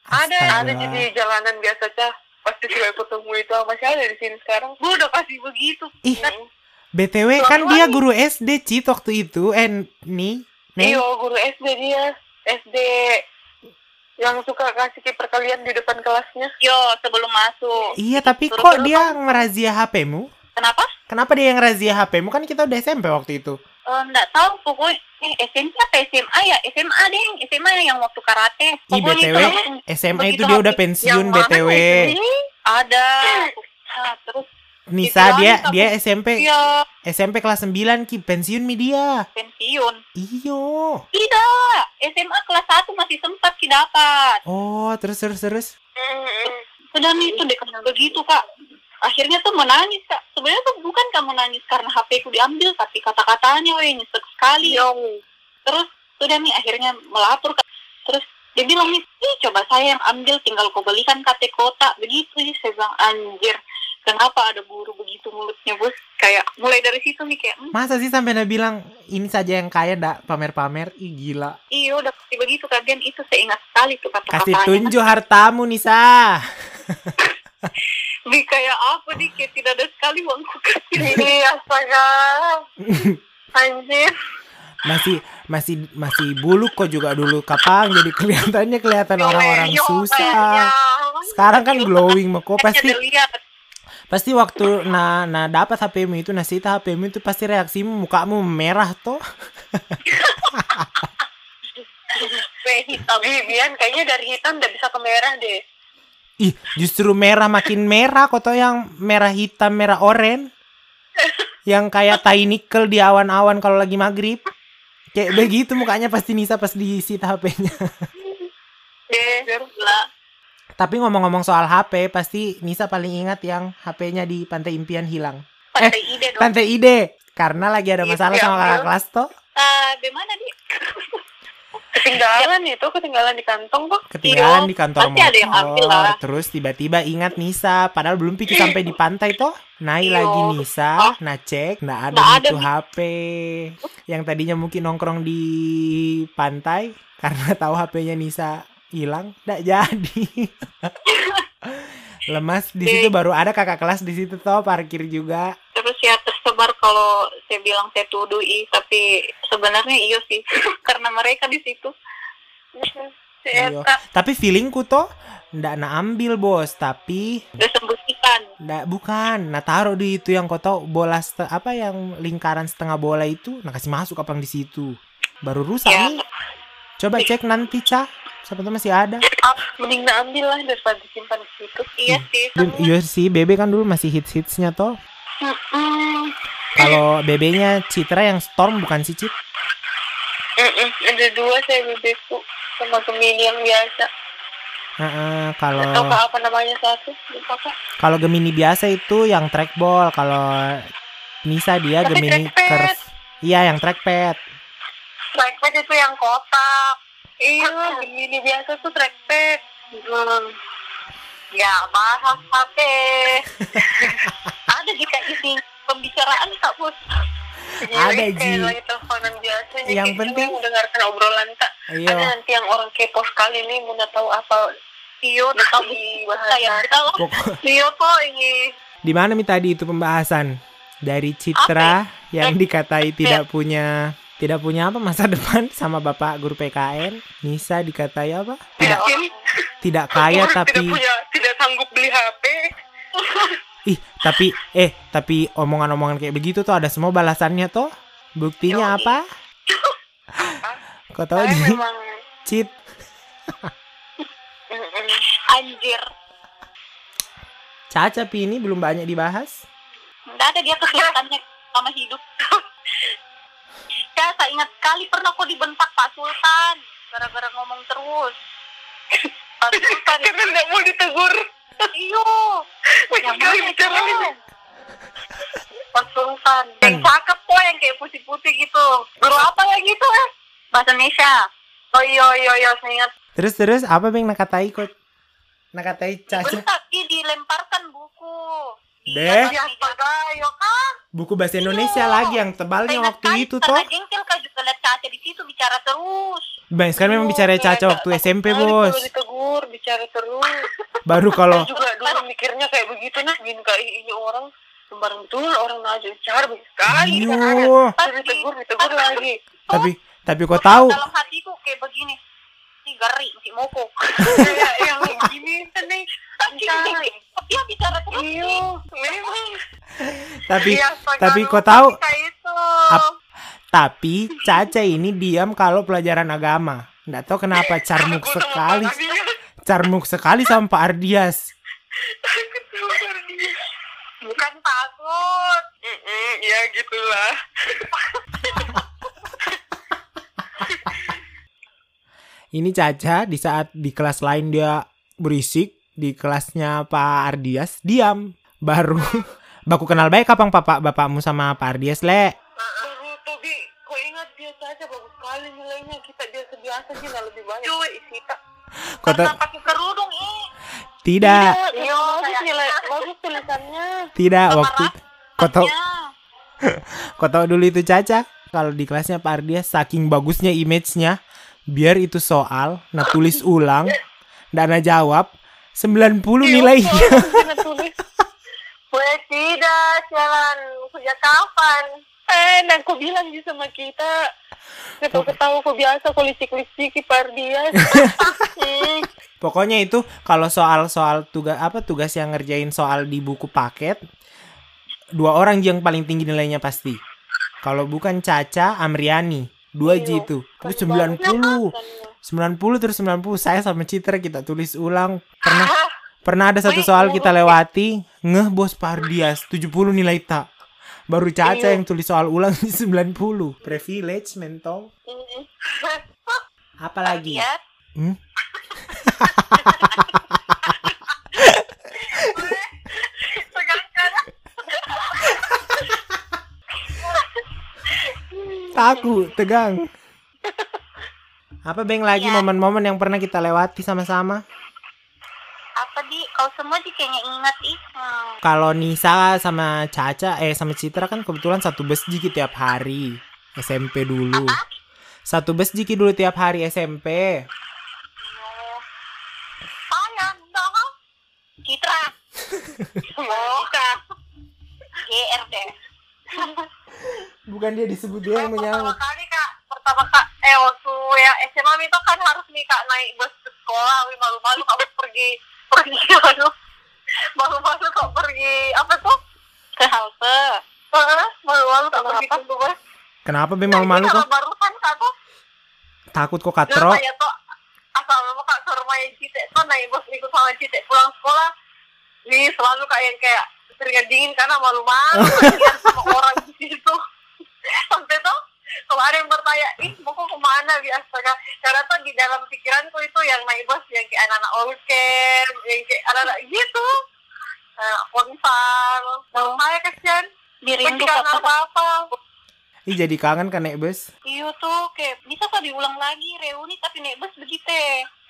D: Ada, ada
A: Astaga.
D: di jalanan biasa cah. Pasti cewek ketemu itu masih ada di sini sekarang.
B: bu udah kasih begitu
A: Ih,
D: Mm.
A: BTW kan dia guru SD Cit waktu itu. Eh, nih. Nih.
D: Iya, guru SD dia. SD yang suka kasih kiper kalian di depan kelasnya.
B: yo sebelum masuk.
A: Iya, tapi
B: Terus-
A: kok dia ngerazia HP-mu?
B: kenapa?
A: Kenapa dia yang razia HP-mu? Kan kita udah SMP waktu itu.
B: Eh, nggak tahu pokoknya eh SMP apa SMA ya? SMA deh SMA yang waktu karate.
A: Ih,
B: Pokoknya
A: BTW,
B: itu.
A: SMA itu dia udah pensiun BTW.
B: ada. Nah, terus
A: Nisa
B: Dibilangin
A: dia
B: kamu-
A: dia SMP
B: dia
A: SMP kelas 9 Ki. Pensiun mi dia.
B: pensiun.
A: Iyo.
B: tidak SMA kelas 1 masih sempat sih dapat.
A: Oh, terus terus terus.
B: Sudah nih itu deh begitu kak? Akhirnya tuh menangis kak. Sebenarnya tuh bukan kamu nangis karena HP ku diambil tapi kata-katanya weh nyesek sekali.
D: Yong.
B: terus sudah nih akhirnya melapor kak. Terus dia bilang nih ih coba saya yang ambil tinggal kau belikan KT kota. Begitu sih saya bilang anjir kenapa ada guru begitu mulutnya bos kayak mulai dari situ nih kayak hmm,
A: Masa sih sampai dia bilang ini saja yang kaya dak pamer-pamer. Ih gila.
B: iya udah pasti begitu kalian itu saya ingat sekali tuh
A: Kasih
B: kata-katanya
A: tunjuk hartamu Nisa. (laughs)
B: di kayak apa nih kayak tidak ada sekali uangku kasih
D: Ini astaga. (laughs) Anjir.
A: Masih masih masih buluk kok juga dulu kapang jadi kelihatannya kelihatan orang-orang susah.
D: kayaknya.
A: Sekarang kan glowing mah kok pasti pasti waktu nah nah dapat HPmu itu nah sita HPmu itu pasti reaksimu mukamu merah toh. (laughs)
B: hitam
D: Bibian kayaknya dari hitam udah bisa ke merah deh.
A: Ih, justru merah makin merah kok toh yang merah hitam, merah oren. Yang kayak tai nikel di awan-awan kalau lagi maghrib. Kayak begitu mukanya pasti Nisa pas disita HP-nya.
D: Deh.
A: Tapi ngomong-ngomong soal HP, pasti Nisa paling ingat yang HP-nya di Pantai Impian hilang.
B: pantai ide dong
A: Pantai Ide. Karena lagi ada masalah sama kakak kelas toh.
B: Ah, di mana di (laughs)
D: Ketinggalan itu, ketinggalan di kantong kok.
A: Ketinggalan di kantor
B: pasti ada yang ambil lah.
A: Terus tiba-tiba ingat Nisa. Padahal belum pikir sampai di pantai toh. Naik
B: Iyo.
A: lagi Nisa.
B: Ah.
A: Nah cek. Nggak ada
B: ada
A: itu HP. Yang tadinya mungkin nongkrong di pantai. Karena tahu HP-nya Nisa hilang. Nggak jadi. (laughs) Lemas di situ baru ada kakak kelas di situ toh parkir juga.
B: terus ya tersebar kalau saya bilang saya tuduh ih tapi sebenarnya iyo sih (laughs) karena mereka di situ
A: Iyo. Tapi feelingku toh ndak na ambil bos, tapi ndak bukan. Nah taruh di itu yang kau tahu bola apa yang lingkaran setengah bola itu, nah kasih masuk apa di situ. Baru rusak
B: ya
A: nih. Coba cek nanti cah, siapa tahu masih ada.
D: Ah, mending ambil lah daripada disimpan di situ.
B: iya sih
A: Iya sih, BB kan dulu masih hits hitsnya toh.
B: Mm-mm.
A: Kalau BB-nya Citra yang Storm bukan sih Cit?
D: Mm-mm, Ada dua saya bebeku sama Gemini yang biasa.
A: Heeh,
D: Atau
A: kalau
D: apa, namanya satu?
A: Kalau Gemini biasa itu yang trackball, kalau Nisa dia
D: Tapi
A: Gemini curve. Iya, yang trackpad.
D: Trackpad itu yang kotak. Iya, Gemini biasa tuh trackpad. Hmm. Ya, bahas HP. (laughs)
B: ada jika isi pembicaraan kak bos
A: Ada,
D: Jadi
A: Ji.
D: teleponan biasa. jadi
A: Yang penting-
D: mendengarkan obrolan kak. Ada
A: Iya.
D: nanti yang orang kepo sekali nih mau tahu apa
B: iyo
D: Udah tahu bahasa.
B: tahu
A: Pokok-
D: Iya kok ini.
A: Di mana mi tadi itu pembahasan dari Citra yang dikatai tidak punya tidak punya apa masa (laughs) depan sama bapak guru PKN. Nisa dikatai apa? Tidak
D: Mungkin
A: tidak kaya
D: Tidak
A: tapi
D: punya, tidak sanggup beli HP. (laughs)
A: ih tapi eh tapi omongan-omongan kayak begitu tuh ada semua balasannya tuh. Buktinya
D: Yoi.
A: apa? (laughs) Kau tahu Ji?
D: memang
A: Cit.
D: Mm-mm.
B: anjir
A: Caca Pi ini belum banyak dibahas.
B: nggak ada dia kesulitannya sama hidup ya saya ingat sekali pernah kok dibentak Pak Sultan gara-gara ngomong terus (laughs) Pak Sultan
D: Karena tidak mau ditegur.
B: iyo yang mana
D: bicara ini.
B: Pak Sultan yang cakep kok yang kayak putih-putih gitu guru apa ya gitu ya bahasa Indonesia
D: Oh iya iya iya saya ingat.
A: Terus terus apa yang nakatai kok? Nakatai Caca.
B: bentak dia dilemparkan buku
A: Deh.
D: Ya kan.
A: Buku bahasa Indonesia
B: Iya.
A: lagi yang tebalnya waktu itu toh.
B: bicara terus
A: Bang, sekarang memang bicara Caca waktu SMP,
D: Sekali
A: Bos.
D: Ditegur, bicara terus. (laughs)
A: Baru kalau
D: juga dulu mikirnya kayak begitu nah, gini kayak ini orang sembarang betul orang aja bicara sekali.
A: Iyo.
D: Terus ditegur, ditegur lagi.
A: Tapi tapi kau tahu
B: dalam hatiku kayak begini si gari si moko
D: Kayak yang gini nih. Bicara.
B: dia bicara terus
D: Iyo, memang.
A: tapi
D: Iya, astaga,
A: tapi kau tahu. Ap- Tapi Caca ini diam kalau pelajaran agama. Nggak tahu kenapa carmuk sekali. Carmuk sekali sama Pak Ardias.
D: Bukan takut.
B: Mm-mm, ya gitulah. (laughs)
A: Ini Caca di saat di kelas lain dia berisik, di kelasnya Pak Ardias diam. Baru (laughs) baku kenal baik kapan papa bapakmu sama Pak Ardias, Le?
D: Baru Tobi, kau ingat dia saja bagus sekali nilainya. Kita dia sebiasa sih nggak lebih banyak.
B: Cuy.
D: Isita.
A: Kota
D: Karena pakai kerudung ih.
A: tidak,
D: Iya, bagus nilai, bagus tulisannya.
A: tidak waktu kau tahu
D: Ya.
A: kau tahu dulu itu Caca kalau di kelasnya Pak Ardias saking bagusnya image-nya biar itu soal nah tulis ulang dan nah jawab 90 nilainya.
D: Boleh tidak, jalan sejak kapan? Eh, dan kau bilang sih sama kita. Ketawa-ketawa kau biasa kau licik-licik par dia. Hmm. (laughs)
A: Pokoknya itu kalau soal-soal tugas apa tugas yang ngerjain soal di buku paket dua orang yang paling tinggi nilainya pasti. Kalau bukan Caca, Amriani, dua J itu. Itu 90. 90 terus 90 saya sama Citra kita tulis ulang. Pernah pernah ada satu soal kita lewati, ngeh bos Pardias 70 nilai tak. Baru Caca yang tulis soal ulang di 90. Privilege mentong. Apa lagi?
D: Ya,
A: Hmm? (laughs) Takut, (laughs) tegang. (laughs) Apa Beng lagi momen-momen yang pernah kita lewati sama-sama?
D: Apa di? Kau semua di kayaknya ingat ih. Hmm.
A: Kalau Nisa sama Caca, eh sama Citra kan kebetulan satu bus Jiki tiap hari. SMP dulu. Satu bus Jiki dulu tiap hari SMP.
D: Oh ya, dong. Citra. Semoga. GR deh.
A: Bukan dia disebut dia yang
D: pertama
A: menyaut.
D: kali kak. Pertama kak eh waktu ya SMA itu kan harus nih kak naik bus ke sekolah. Wih malu-malu kak pergi pergi (laughs) anu malu-malu kak pergi apa tuh? Ke halte. Heeh, malu-malu kak pergi
A: Kenapa?
D: tunggu bus.
A: Kenapa Beng malu-malu
D: Kalau
A: kok?
D: barusan kak tuh.
A: Takut kok katro?
D: saya tuh asal lama kak ke rumahnya Cite tuh naik bus ikut sama Cite pulang sekolah. Nih selalu kak yang kayak keringat dingin karena malu-malu. (laughs) Sama orang di situ (laughs) sampai tuh kalau ada yang bertanya ih mau kok ke mana biasa kak karena tuh di dalam pikiranku itu yang naik bus yang kayak anak-anak all camp yang kayak anak-anak gitu ponsal mau saya kasihan
B: Dirindu
D: apa-apa
A: Ih jadi kangen kan naik bus?
B: Iya tuh kayak bisa kok diulang lagi reuni tapi naik bus begitu.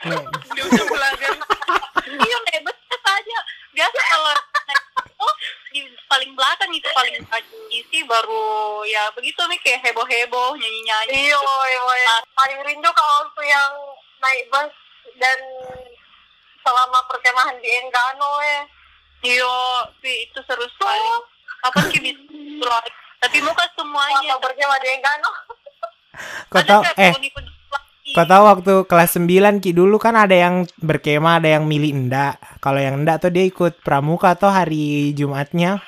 A: Nih,
B: Di ujung belajar. iya naik bus aja. Biasa kalau naik bus tuh di paling belakang itu paling isi baru ya begitu nih kayak heboh-heboh nyanyi-nyanyi.
D: Iya, iya, iya. Paling rindu kalau waktu yang naik bus dan selama perkemahan di Enggano ya.
B: Iya, Pi, itu seru sekali. Kapan kita bisa? Tapi muka semuanya.
D: Selama berkemah di Enggano.
A: Kau tahu eh? Kau tahu waktu kelas 9 Ki dulu kan ada yang berkemah, ada yang milih enggak. Kalau yang enggak tuh dia ikut pramuka atau hari Jumatnya.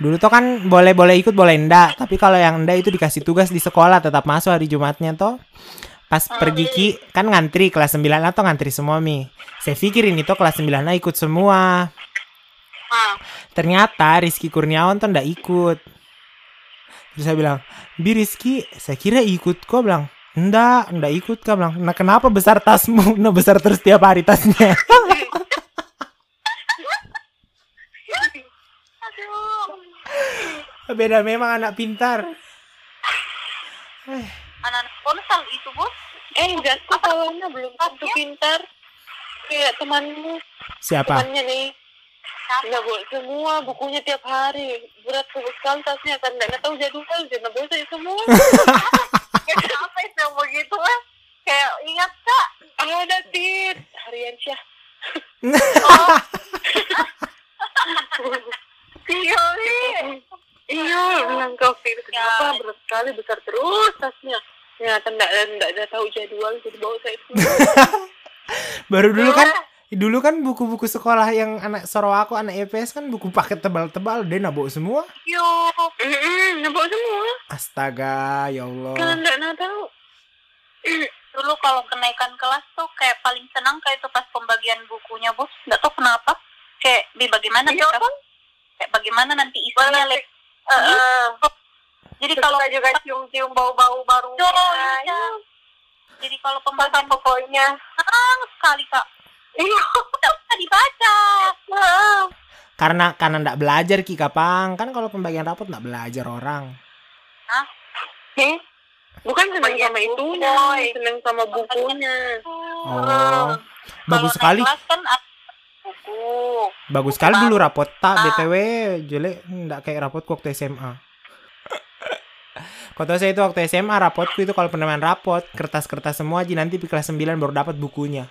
A: Dulu tuh kan boleh-boleh ikut, boleh enggak. Tapi kalau yang enggak itu dikasih tugas di sekolah tetap masuk hari Jumatnya toh. Pas pergi Ki kan ngantri kelas 9 atau ngantri semua Mi. Saya pikir ini tuh kelas 9 ikut semua.
B: Ah,
A: Ternyata Rizky Kurniawan tuh ndak ikut. Terus saya bilang, Bi Rizky, saya kira ikut kok bilang. Ndak, ndak ikut kak bilang. Nah kenapa besar tasmu? (laughs) Nah besar terus tiap hari tasnya. (laughs) Beda memang anak pintar.
B: anak-anak ponsel itu bos.
D: Eh, Jasku kawannya belum tentu pintar. Kayak temanmu,
A: Siapa?
D: temannya nih. Nggak buat semua, bukunya tiap hari. Berat sekali tasnya, kan nggak tahu jadwal, jangan bosan semua. (laughs)
B: Kenapa itu yang begitu eh? Kayak ingat kak?
D: Ada tit, harian Syah. (laughs) (laughs)
B: Iya nih.
D: Iya, bilang kau Fir, kenapa berat sekali, besar terus tasnya. Ternyata nggak nggak ada tahu jadwal, jadi bawa saya. (laughs)
A: Baru dulu kan Dulu kan buku-buku sekolah yang anak soro aku anak EPS kan buku paket tebal-tebal dia nabok semua.
B: Yo,
D: nampak semua.
A: Astaga, ya Allah.
D: Kan enggak nak tahu. (clears throat)
B: dulu kalau kenaikan kelas tuh kayak paling senang kayak itu pas pembagian bukunya bos. Nggak tahu kenapa. Kayak di bagaimana
D: Iya
B: kita-
D: kan?
B: kayak bagaimana nanti isinya Jadi
D: Terus
B: kalau
D: kita juga cium-cium bau-bau baru.
B: Yo, iya. jadi kalau pembagian buku
D: pokoknya.
B: senang sekali kak.
D: Iya.
B: Tidak bisa dibaca.
A: Karena karena ndak belajar Ki Kapang. Kan kalau pembagian rapot ndak belajar orang.
D: Eh, Bukan seneng
B: Bagian
D: sama
B: buku,
D: itunya,
B: boy.
D: seneng sama bukunya.
A: Oh. Bagus
B: Kalau
A: sekali.
B: kelas kan buku.
A: Bagus sekali dulu rapot tak
B: Ah.
A: BTW jelek ndak kayak rapotku waktu SMA. (laughs) Kau tahu saya itu waktu SMA rapotku itu kalau penerimaan rapot kertas-kertas semua aja nanti di kelas 9 baru dapat bukunya.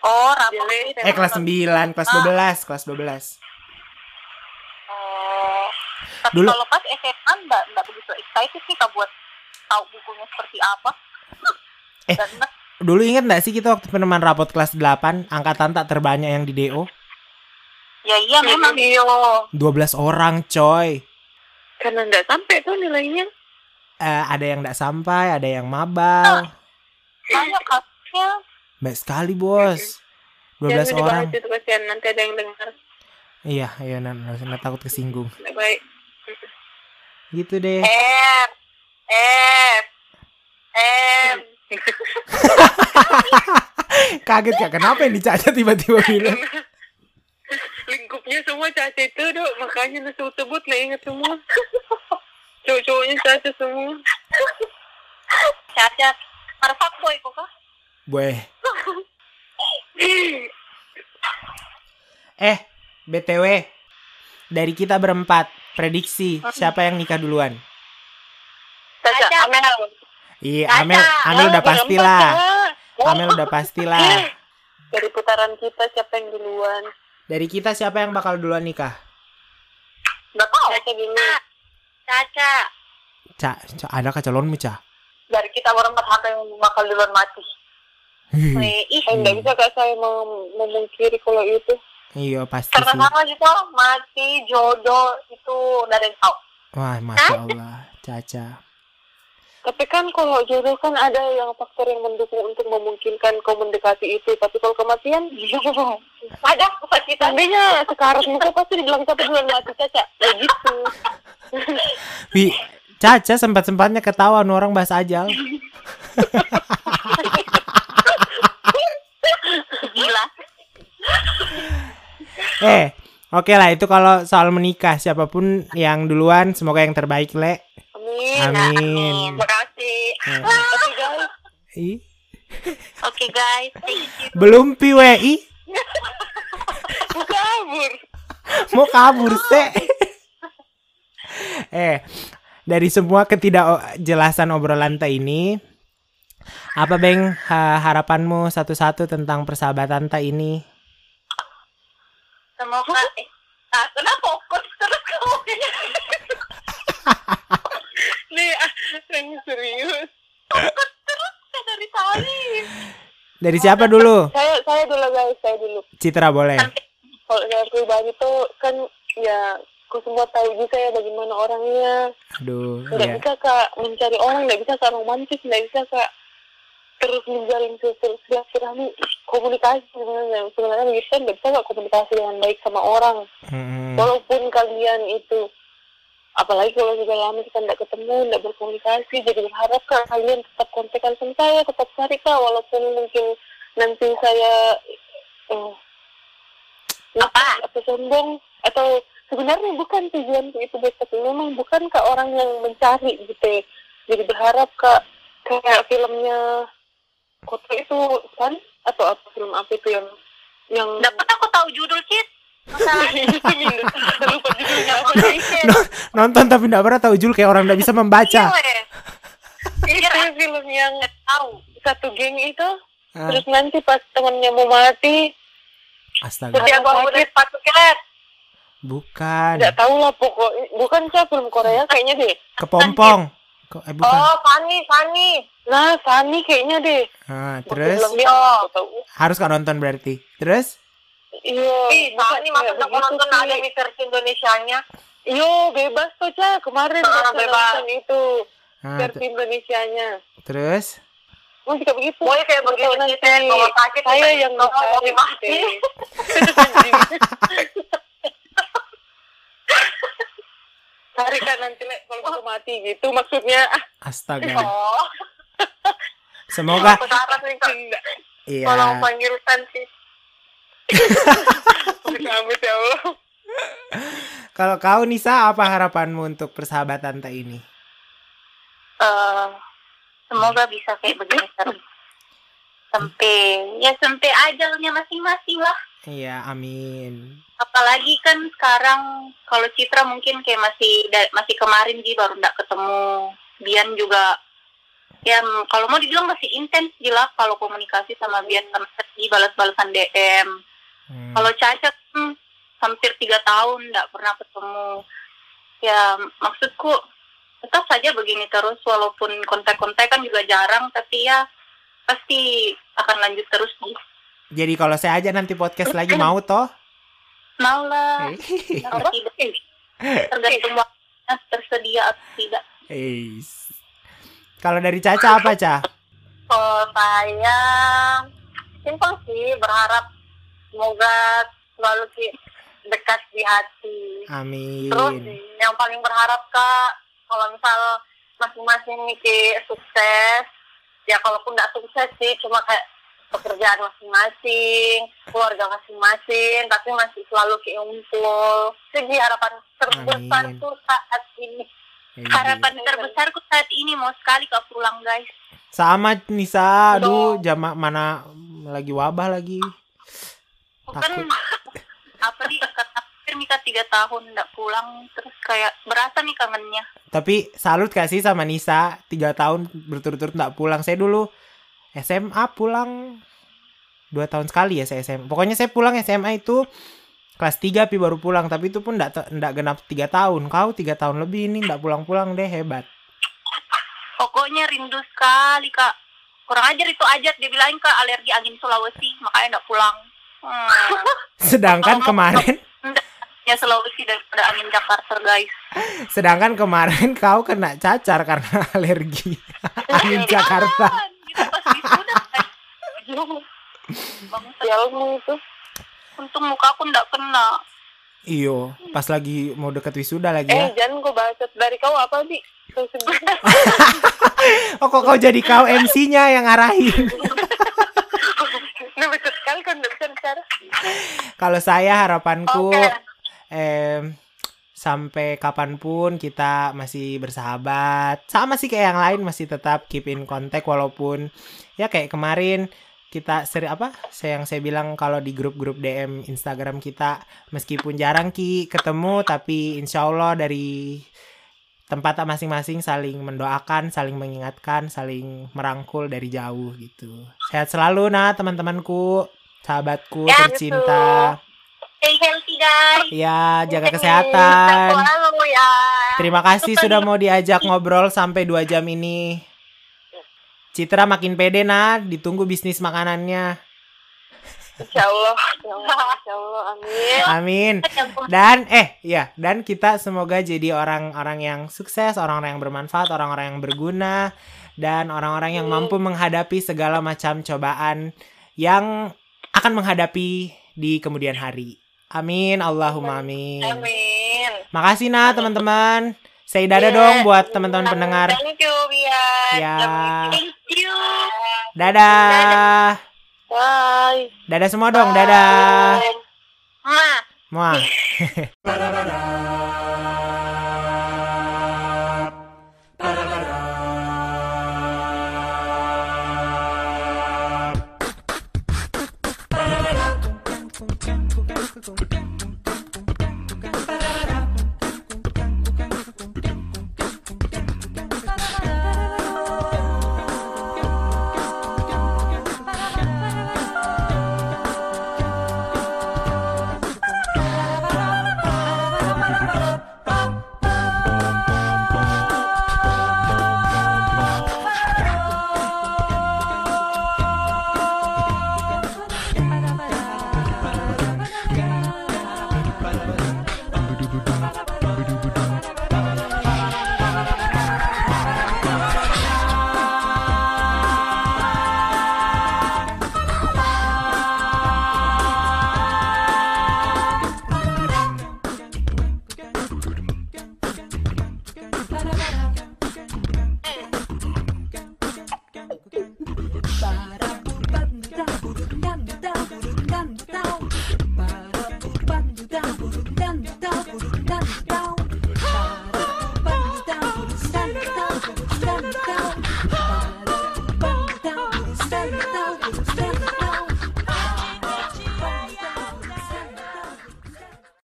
B: Oh, rapor.
D: Jelek.
A: Eh kelas 9, kelas
B: Ah.
A: 12, kelas 12.
B: Oh. Tapi
A: Dulu-
B: kalau pas SMA enggak enggak begitu excited sih kak buat tahu bukunya seperti apa.
A: Eh.
B: Dan enggak
A: Dulu inget nggak sih kita waktu penerimaan rapot kelas 8 angkatan tak terbanyak yang di DO?
B: ya iya memang
D: Iya.
A: 12 orang coy.
D: Karena enggak sampai tuh nilainya.
A: Eh, ada yang nggak sampai, ada yang mabal.
B: banyak kasusnya.
A: Baik sekali bos. 12
D: Jangan
A: orang.
D: itu kasihan nanti ada yang dengar.
A: Iya, iya, nah, nah, takut kesinggung.
D: Baik baik.
A: Gitu deh.
B: F F F (laughs)
A: Kaget ya, kenapa yang dicaca tiba-tiba bilang? (laughs)
D: Lingkupnya semua caca itu dok, makanya lu sebut lah ingat semua. (laughs) Cowok-cowoknya caca semua.
B: cacat. Para fuckboy kok kak?
A: Boy. Eh, BTW. Dari kita berempat, prediksi siapa yang nikah duluan?
D: Caca,
B: Caca.
D: Amel.
A: Iya. Amel, Amel udah
D: Ah,
A: pastilah.
D: berempat, (laughs)
A: Amel udah pastilah.
D: Dari putaran kita siapa yang duluan?
A: Dari kita siapa yang bakal duluan nikah?
D: Tahu. Caca dulu.
B: Caca.
A: Cak, Cak, ada calonmu, Cak?
D: Dari kita berempat siapa yang bakal duluan mati?
B: Ih.
D: Eh, nggak bisa kak saya mem- memungkiri kalau itu.
A: Iya, pasti
B: Karena
A: sih.
B: sama gitu mati jodoh itu udah ada yang tahu.
A: Wah, Masya Allah, Caca.
D: Tapi kan kalau jodoh kan ada yang faktor yang mendukung untuk memungkinkan kau mendekati itu. Tapi kalau kematian, (laughs)
B: Ada kita.
D: tandanya sekarang muka pasti dibilang siapa duluan mati caca. Ya gitu. (laughs)
A: Wi, Caca sempat-sempatnya ketawa nu orang bahas ajal. (laughs)
B: Gila.
A: Eh, oke lah itu kalau soal menikah siapa pun yang duluan semoga yang terbaik, Le.
D: Amin.
A: Amin.
D: Makasih.
A: Eh,
D: Tapi guys,
B: Oke guys, thank you.
A: belum PWI (laughs)
D: kabur.
A: mau kabur se. eh, dari semua ketidakjelasan obrolan ta ini, apa Beng ha- harapanmu satu-satu tentang persahabatan ta ini?
B: Semoga eh, ah, kenapa fokus terus kamu?
D: Nih, yang serius.
B: terus ya dari tadi.
A: Dari siapa dulu?
D: Saya saya dulu guys, saya dulu.
A: Citra boleh.
D: Kalau saya pribadi tuh kan ya kau semua tahu juga ya bagaimana orangnya.
A: Aduh,
D: Nggak
A: ya.
D: bisa kak mencari orang, nggak bisa kak romantis, nggak bisa kak terus menjalin sil- silaturahmi komunikasi sebenarnya sebenarnya bisa nggak bisa kak komunikasi dengan baik sama orang
A: Mm-mm.
D: walaupun kalian itu apalagi kalau sudah lama kita nggak ketemu nggak berkomunikasi jadi berharap kak kalian tetap kontekan sama saya tetap cari kak walaupun mungkin nanti saya eh,
B: Apa?
D: atau sombong atau sebenarnya bukan tujuan itu guys tapi memang bukan kak orang yang mencari gitu ya. jadi berharap kak kayak filmnya kota itu kan atau apa film apa itu yang yang
B: Dapat aku tahu judul Cit.
D: Lupa judulnya apa
A: No- nonton tapi tidak pernah tahu jul kayak orang tidak bisa membaca.
D: itu (laughs) film yang
B: Tahu.
D: satu geng itu
A: Ah,
D: terus nanti pas temennya mau mati
A: astaga,
D: Setiap
B: Aku
D: sakit.
B: sepatu kelet.
A: bukan.
D: nggak tahu lah pokok bukan sih film Korea kayaknya deh
A: Kepompong, (laughs) Kok eh bukan.
D: Oh, Fanny, Fanny. Nah, Fanny kayaknya deh.
A: Ah, terus
D: Belum
A: harus kau nonton berarti. Terus?
D: Iya. Ih, Fanny masa
B: Iya,
D: aku nonton ada versi Indonesianya. Yo, bebas tuh, Ca. Kemarin ah, bebas. nonton itu.
A: Ah,
D: Versi Indonesianya.
A: terus?
D: Oh, kayak begitu. Mau kayak begitu nanti. Kalau sakit, saya yang mau mati. (laughs) Cari kan nanti kalau aku mati gitu maksudnya.
A: Astaga.
D: Oh,
A: Semoga
D: aku sarap nih Kak.
A: iya.
D: Tolong Santi. Amit ya Allah.
A: Kalau kau Nisa apa harapanmu untuk persahabatan tak ini?
B: Eh, semoga bisa kayak begini terus. Sampai ya sampai ajalnya masing-masing lah.
A: Iya, amin.
B: Apalagi kan sekarang kalau Citra mungkin kayak masih masih kemarin sih baru ndak ketemu. Bian juga ya kalau mau dibilang masih intens gila kalau komunikasi sama Bian sama balas-balasan DM.
A: Hmm.
B: Kalau Caca hmm, hampir tiga tahun nggak pernah ketemu. Ya maksudku tetap saja begini terus walaupun kontak-kontak kan juga jarang tapi ya pasti akan lanjut terus nih.
A: Jadi kalau saya aja nanti podcast lagi mau toh?
B: Mau lah.
A: Eh.
B: Tidak? Tergantung waktunya tersedia atau tidak.
A: Eis. Kalau dari Caca apa, Ca?
D: Kalau saya simpel sih berharap semoga selalu ki- dekat di hati.
A: Amin.
D: Terus yang paling berharap kak kalau misal masing-masing Niki sukses ya kalaupun nggak sukses sih cuma kayak pekerjaan masing-masing keluarga masing-masing tapi masih selalu keumpul sih harapan terbesar
A: Amin.
D: tuh saat ini
A: Eis.
B: Harapan terbesarku saat ini mau sekali kau pulang guys.
A: Sama Nisa, aduh jama mana lagi wabah lagi.
B: Bukan apa kata hampir nikah tiga tahun nggak pulang terus kayak berasa nih kangennya.
A: Tapi salut gak sih sama Nisa, tiga tahun berturut-turut nggak pulang. Saya dulu SMA pulang dua tahun sekali ya saya SMA. Pokoknya saya pulang SMA itu kelas 3 pi baru pulang. Tapi itu pun nggak nggak genap tiga tahun. Kau tiga tahun lebih ini nggak pulang-pulang deh hebat.
B: Pokoknya rindu sekali kak. Kurang ajar itu ajat dia bilangin kak alergi angin Sulawesi makanya nggak pulang. Hmm.
A: Sedangkan kemarin, (laughs)
B: Ya Sulawesi daripada angin Jakarta guys.
A: sedangkan kemarin kau kena cacar karena (laughs) alergi angin Jakarta.
B: Gitu pas wisuda guys. Bangsa.
D: ya itu
B: Untung muka aku nggak kena.
A: Iyo, pas lagi mau deket wisuda lagi
D: eh
A: ya.
D: jangan gue bacot dari kau apa sih (laughs)
A: Oh kok kau jadi kau MC-nya yang arahin.
D: Betul sekali kan nggak bisa bicara
A: Kalau saya harapanku
D: Oke.
A: em, sampai kapan pun kita masih bersahabat. Sama sih kayak yang lain masih tetap keep in contact walaupun ya kayak kemarin kita seri apa? Saya yang saya bilang kalau di grup-grup DM Instagram kita meskipun jarang ki ketemu tapi insya Allah dari tempat masing-masing saling mendoakan, saling mengingatkan, saling merangkul dari jauh gitu. Sehat selalu nah teman-temanku, sahabatku
D: Ya,
A: tercinta.
B: Stay healthy guys.
A: Ya, jaga kesehatan.
D: Selalu ya
A: Terima kasih sudah mau diajak (laughs) ngobrol sampai 2 jam ini. Citra makin pede nah, ditunggu bisnis makanannya.
D: Insya Allah Ya Allah, Insya Allah Amin
A: Amin. Dan eh ya, dan kita semoga jadi orang-orang yang sukses, orang-orang yang bermanfaat, orang-orang yang berguna dan orang-orang yang mampu menghadapi segala macam cobaan yang akan menghadapi di kemudian hari. Amin, Allahumma amin.
D: Amin
A: Makasih nah teman-teman. Say dadah dong buat teman-teman pendengar.
D: Thank you Bian
A: Ya.
B: Thank you.
A: Dadah.
D: Bye
A: Dadah semua dong, dadah.
B: Mwah.
A: Muah. (laughs)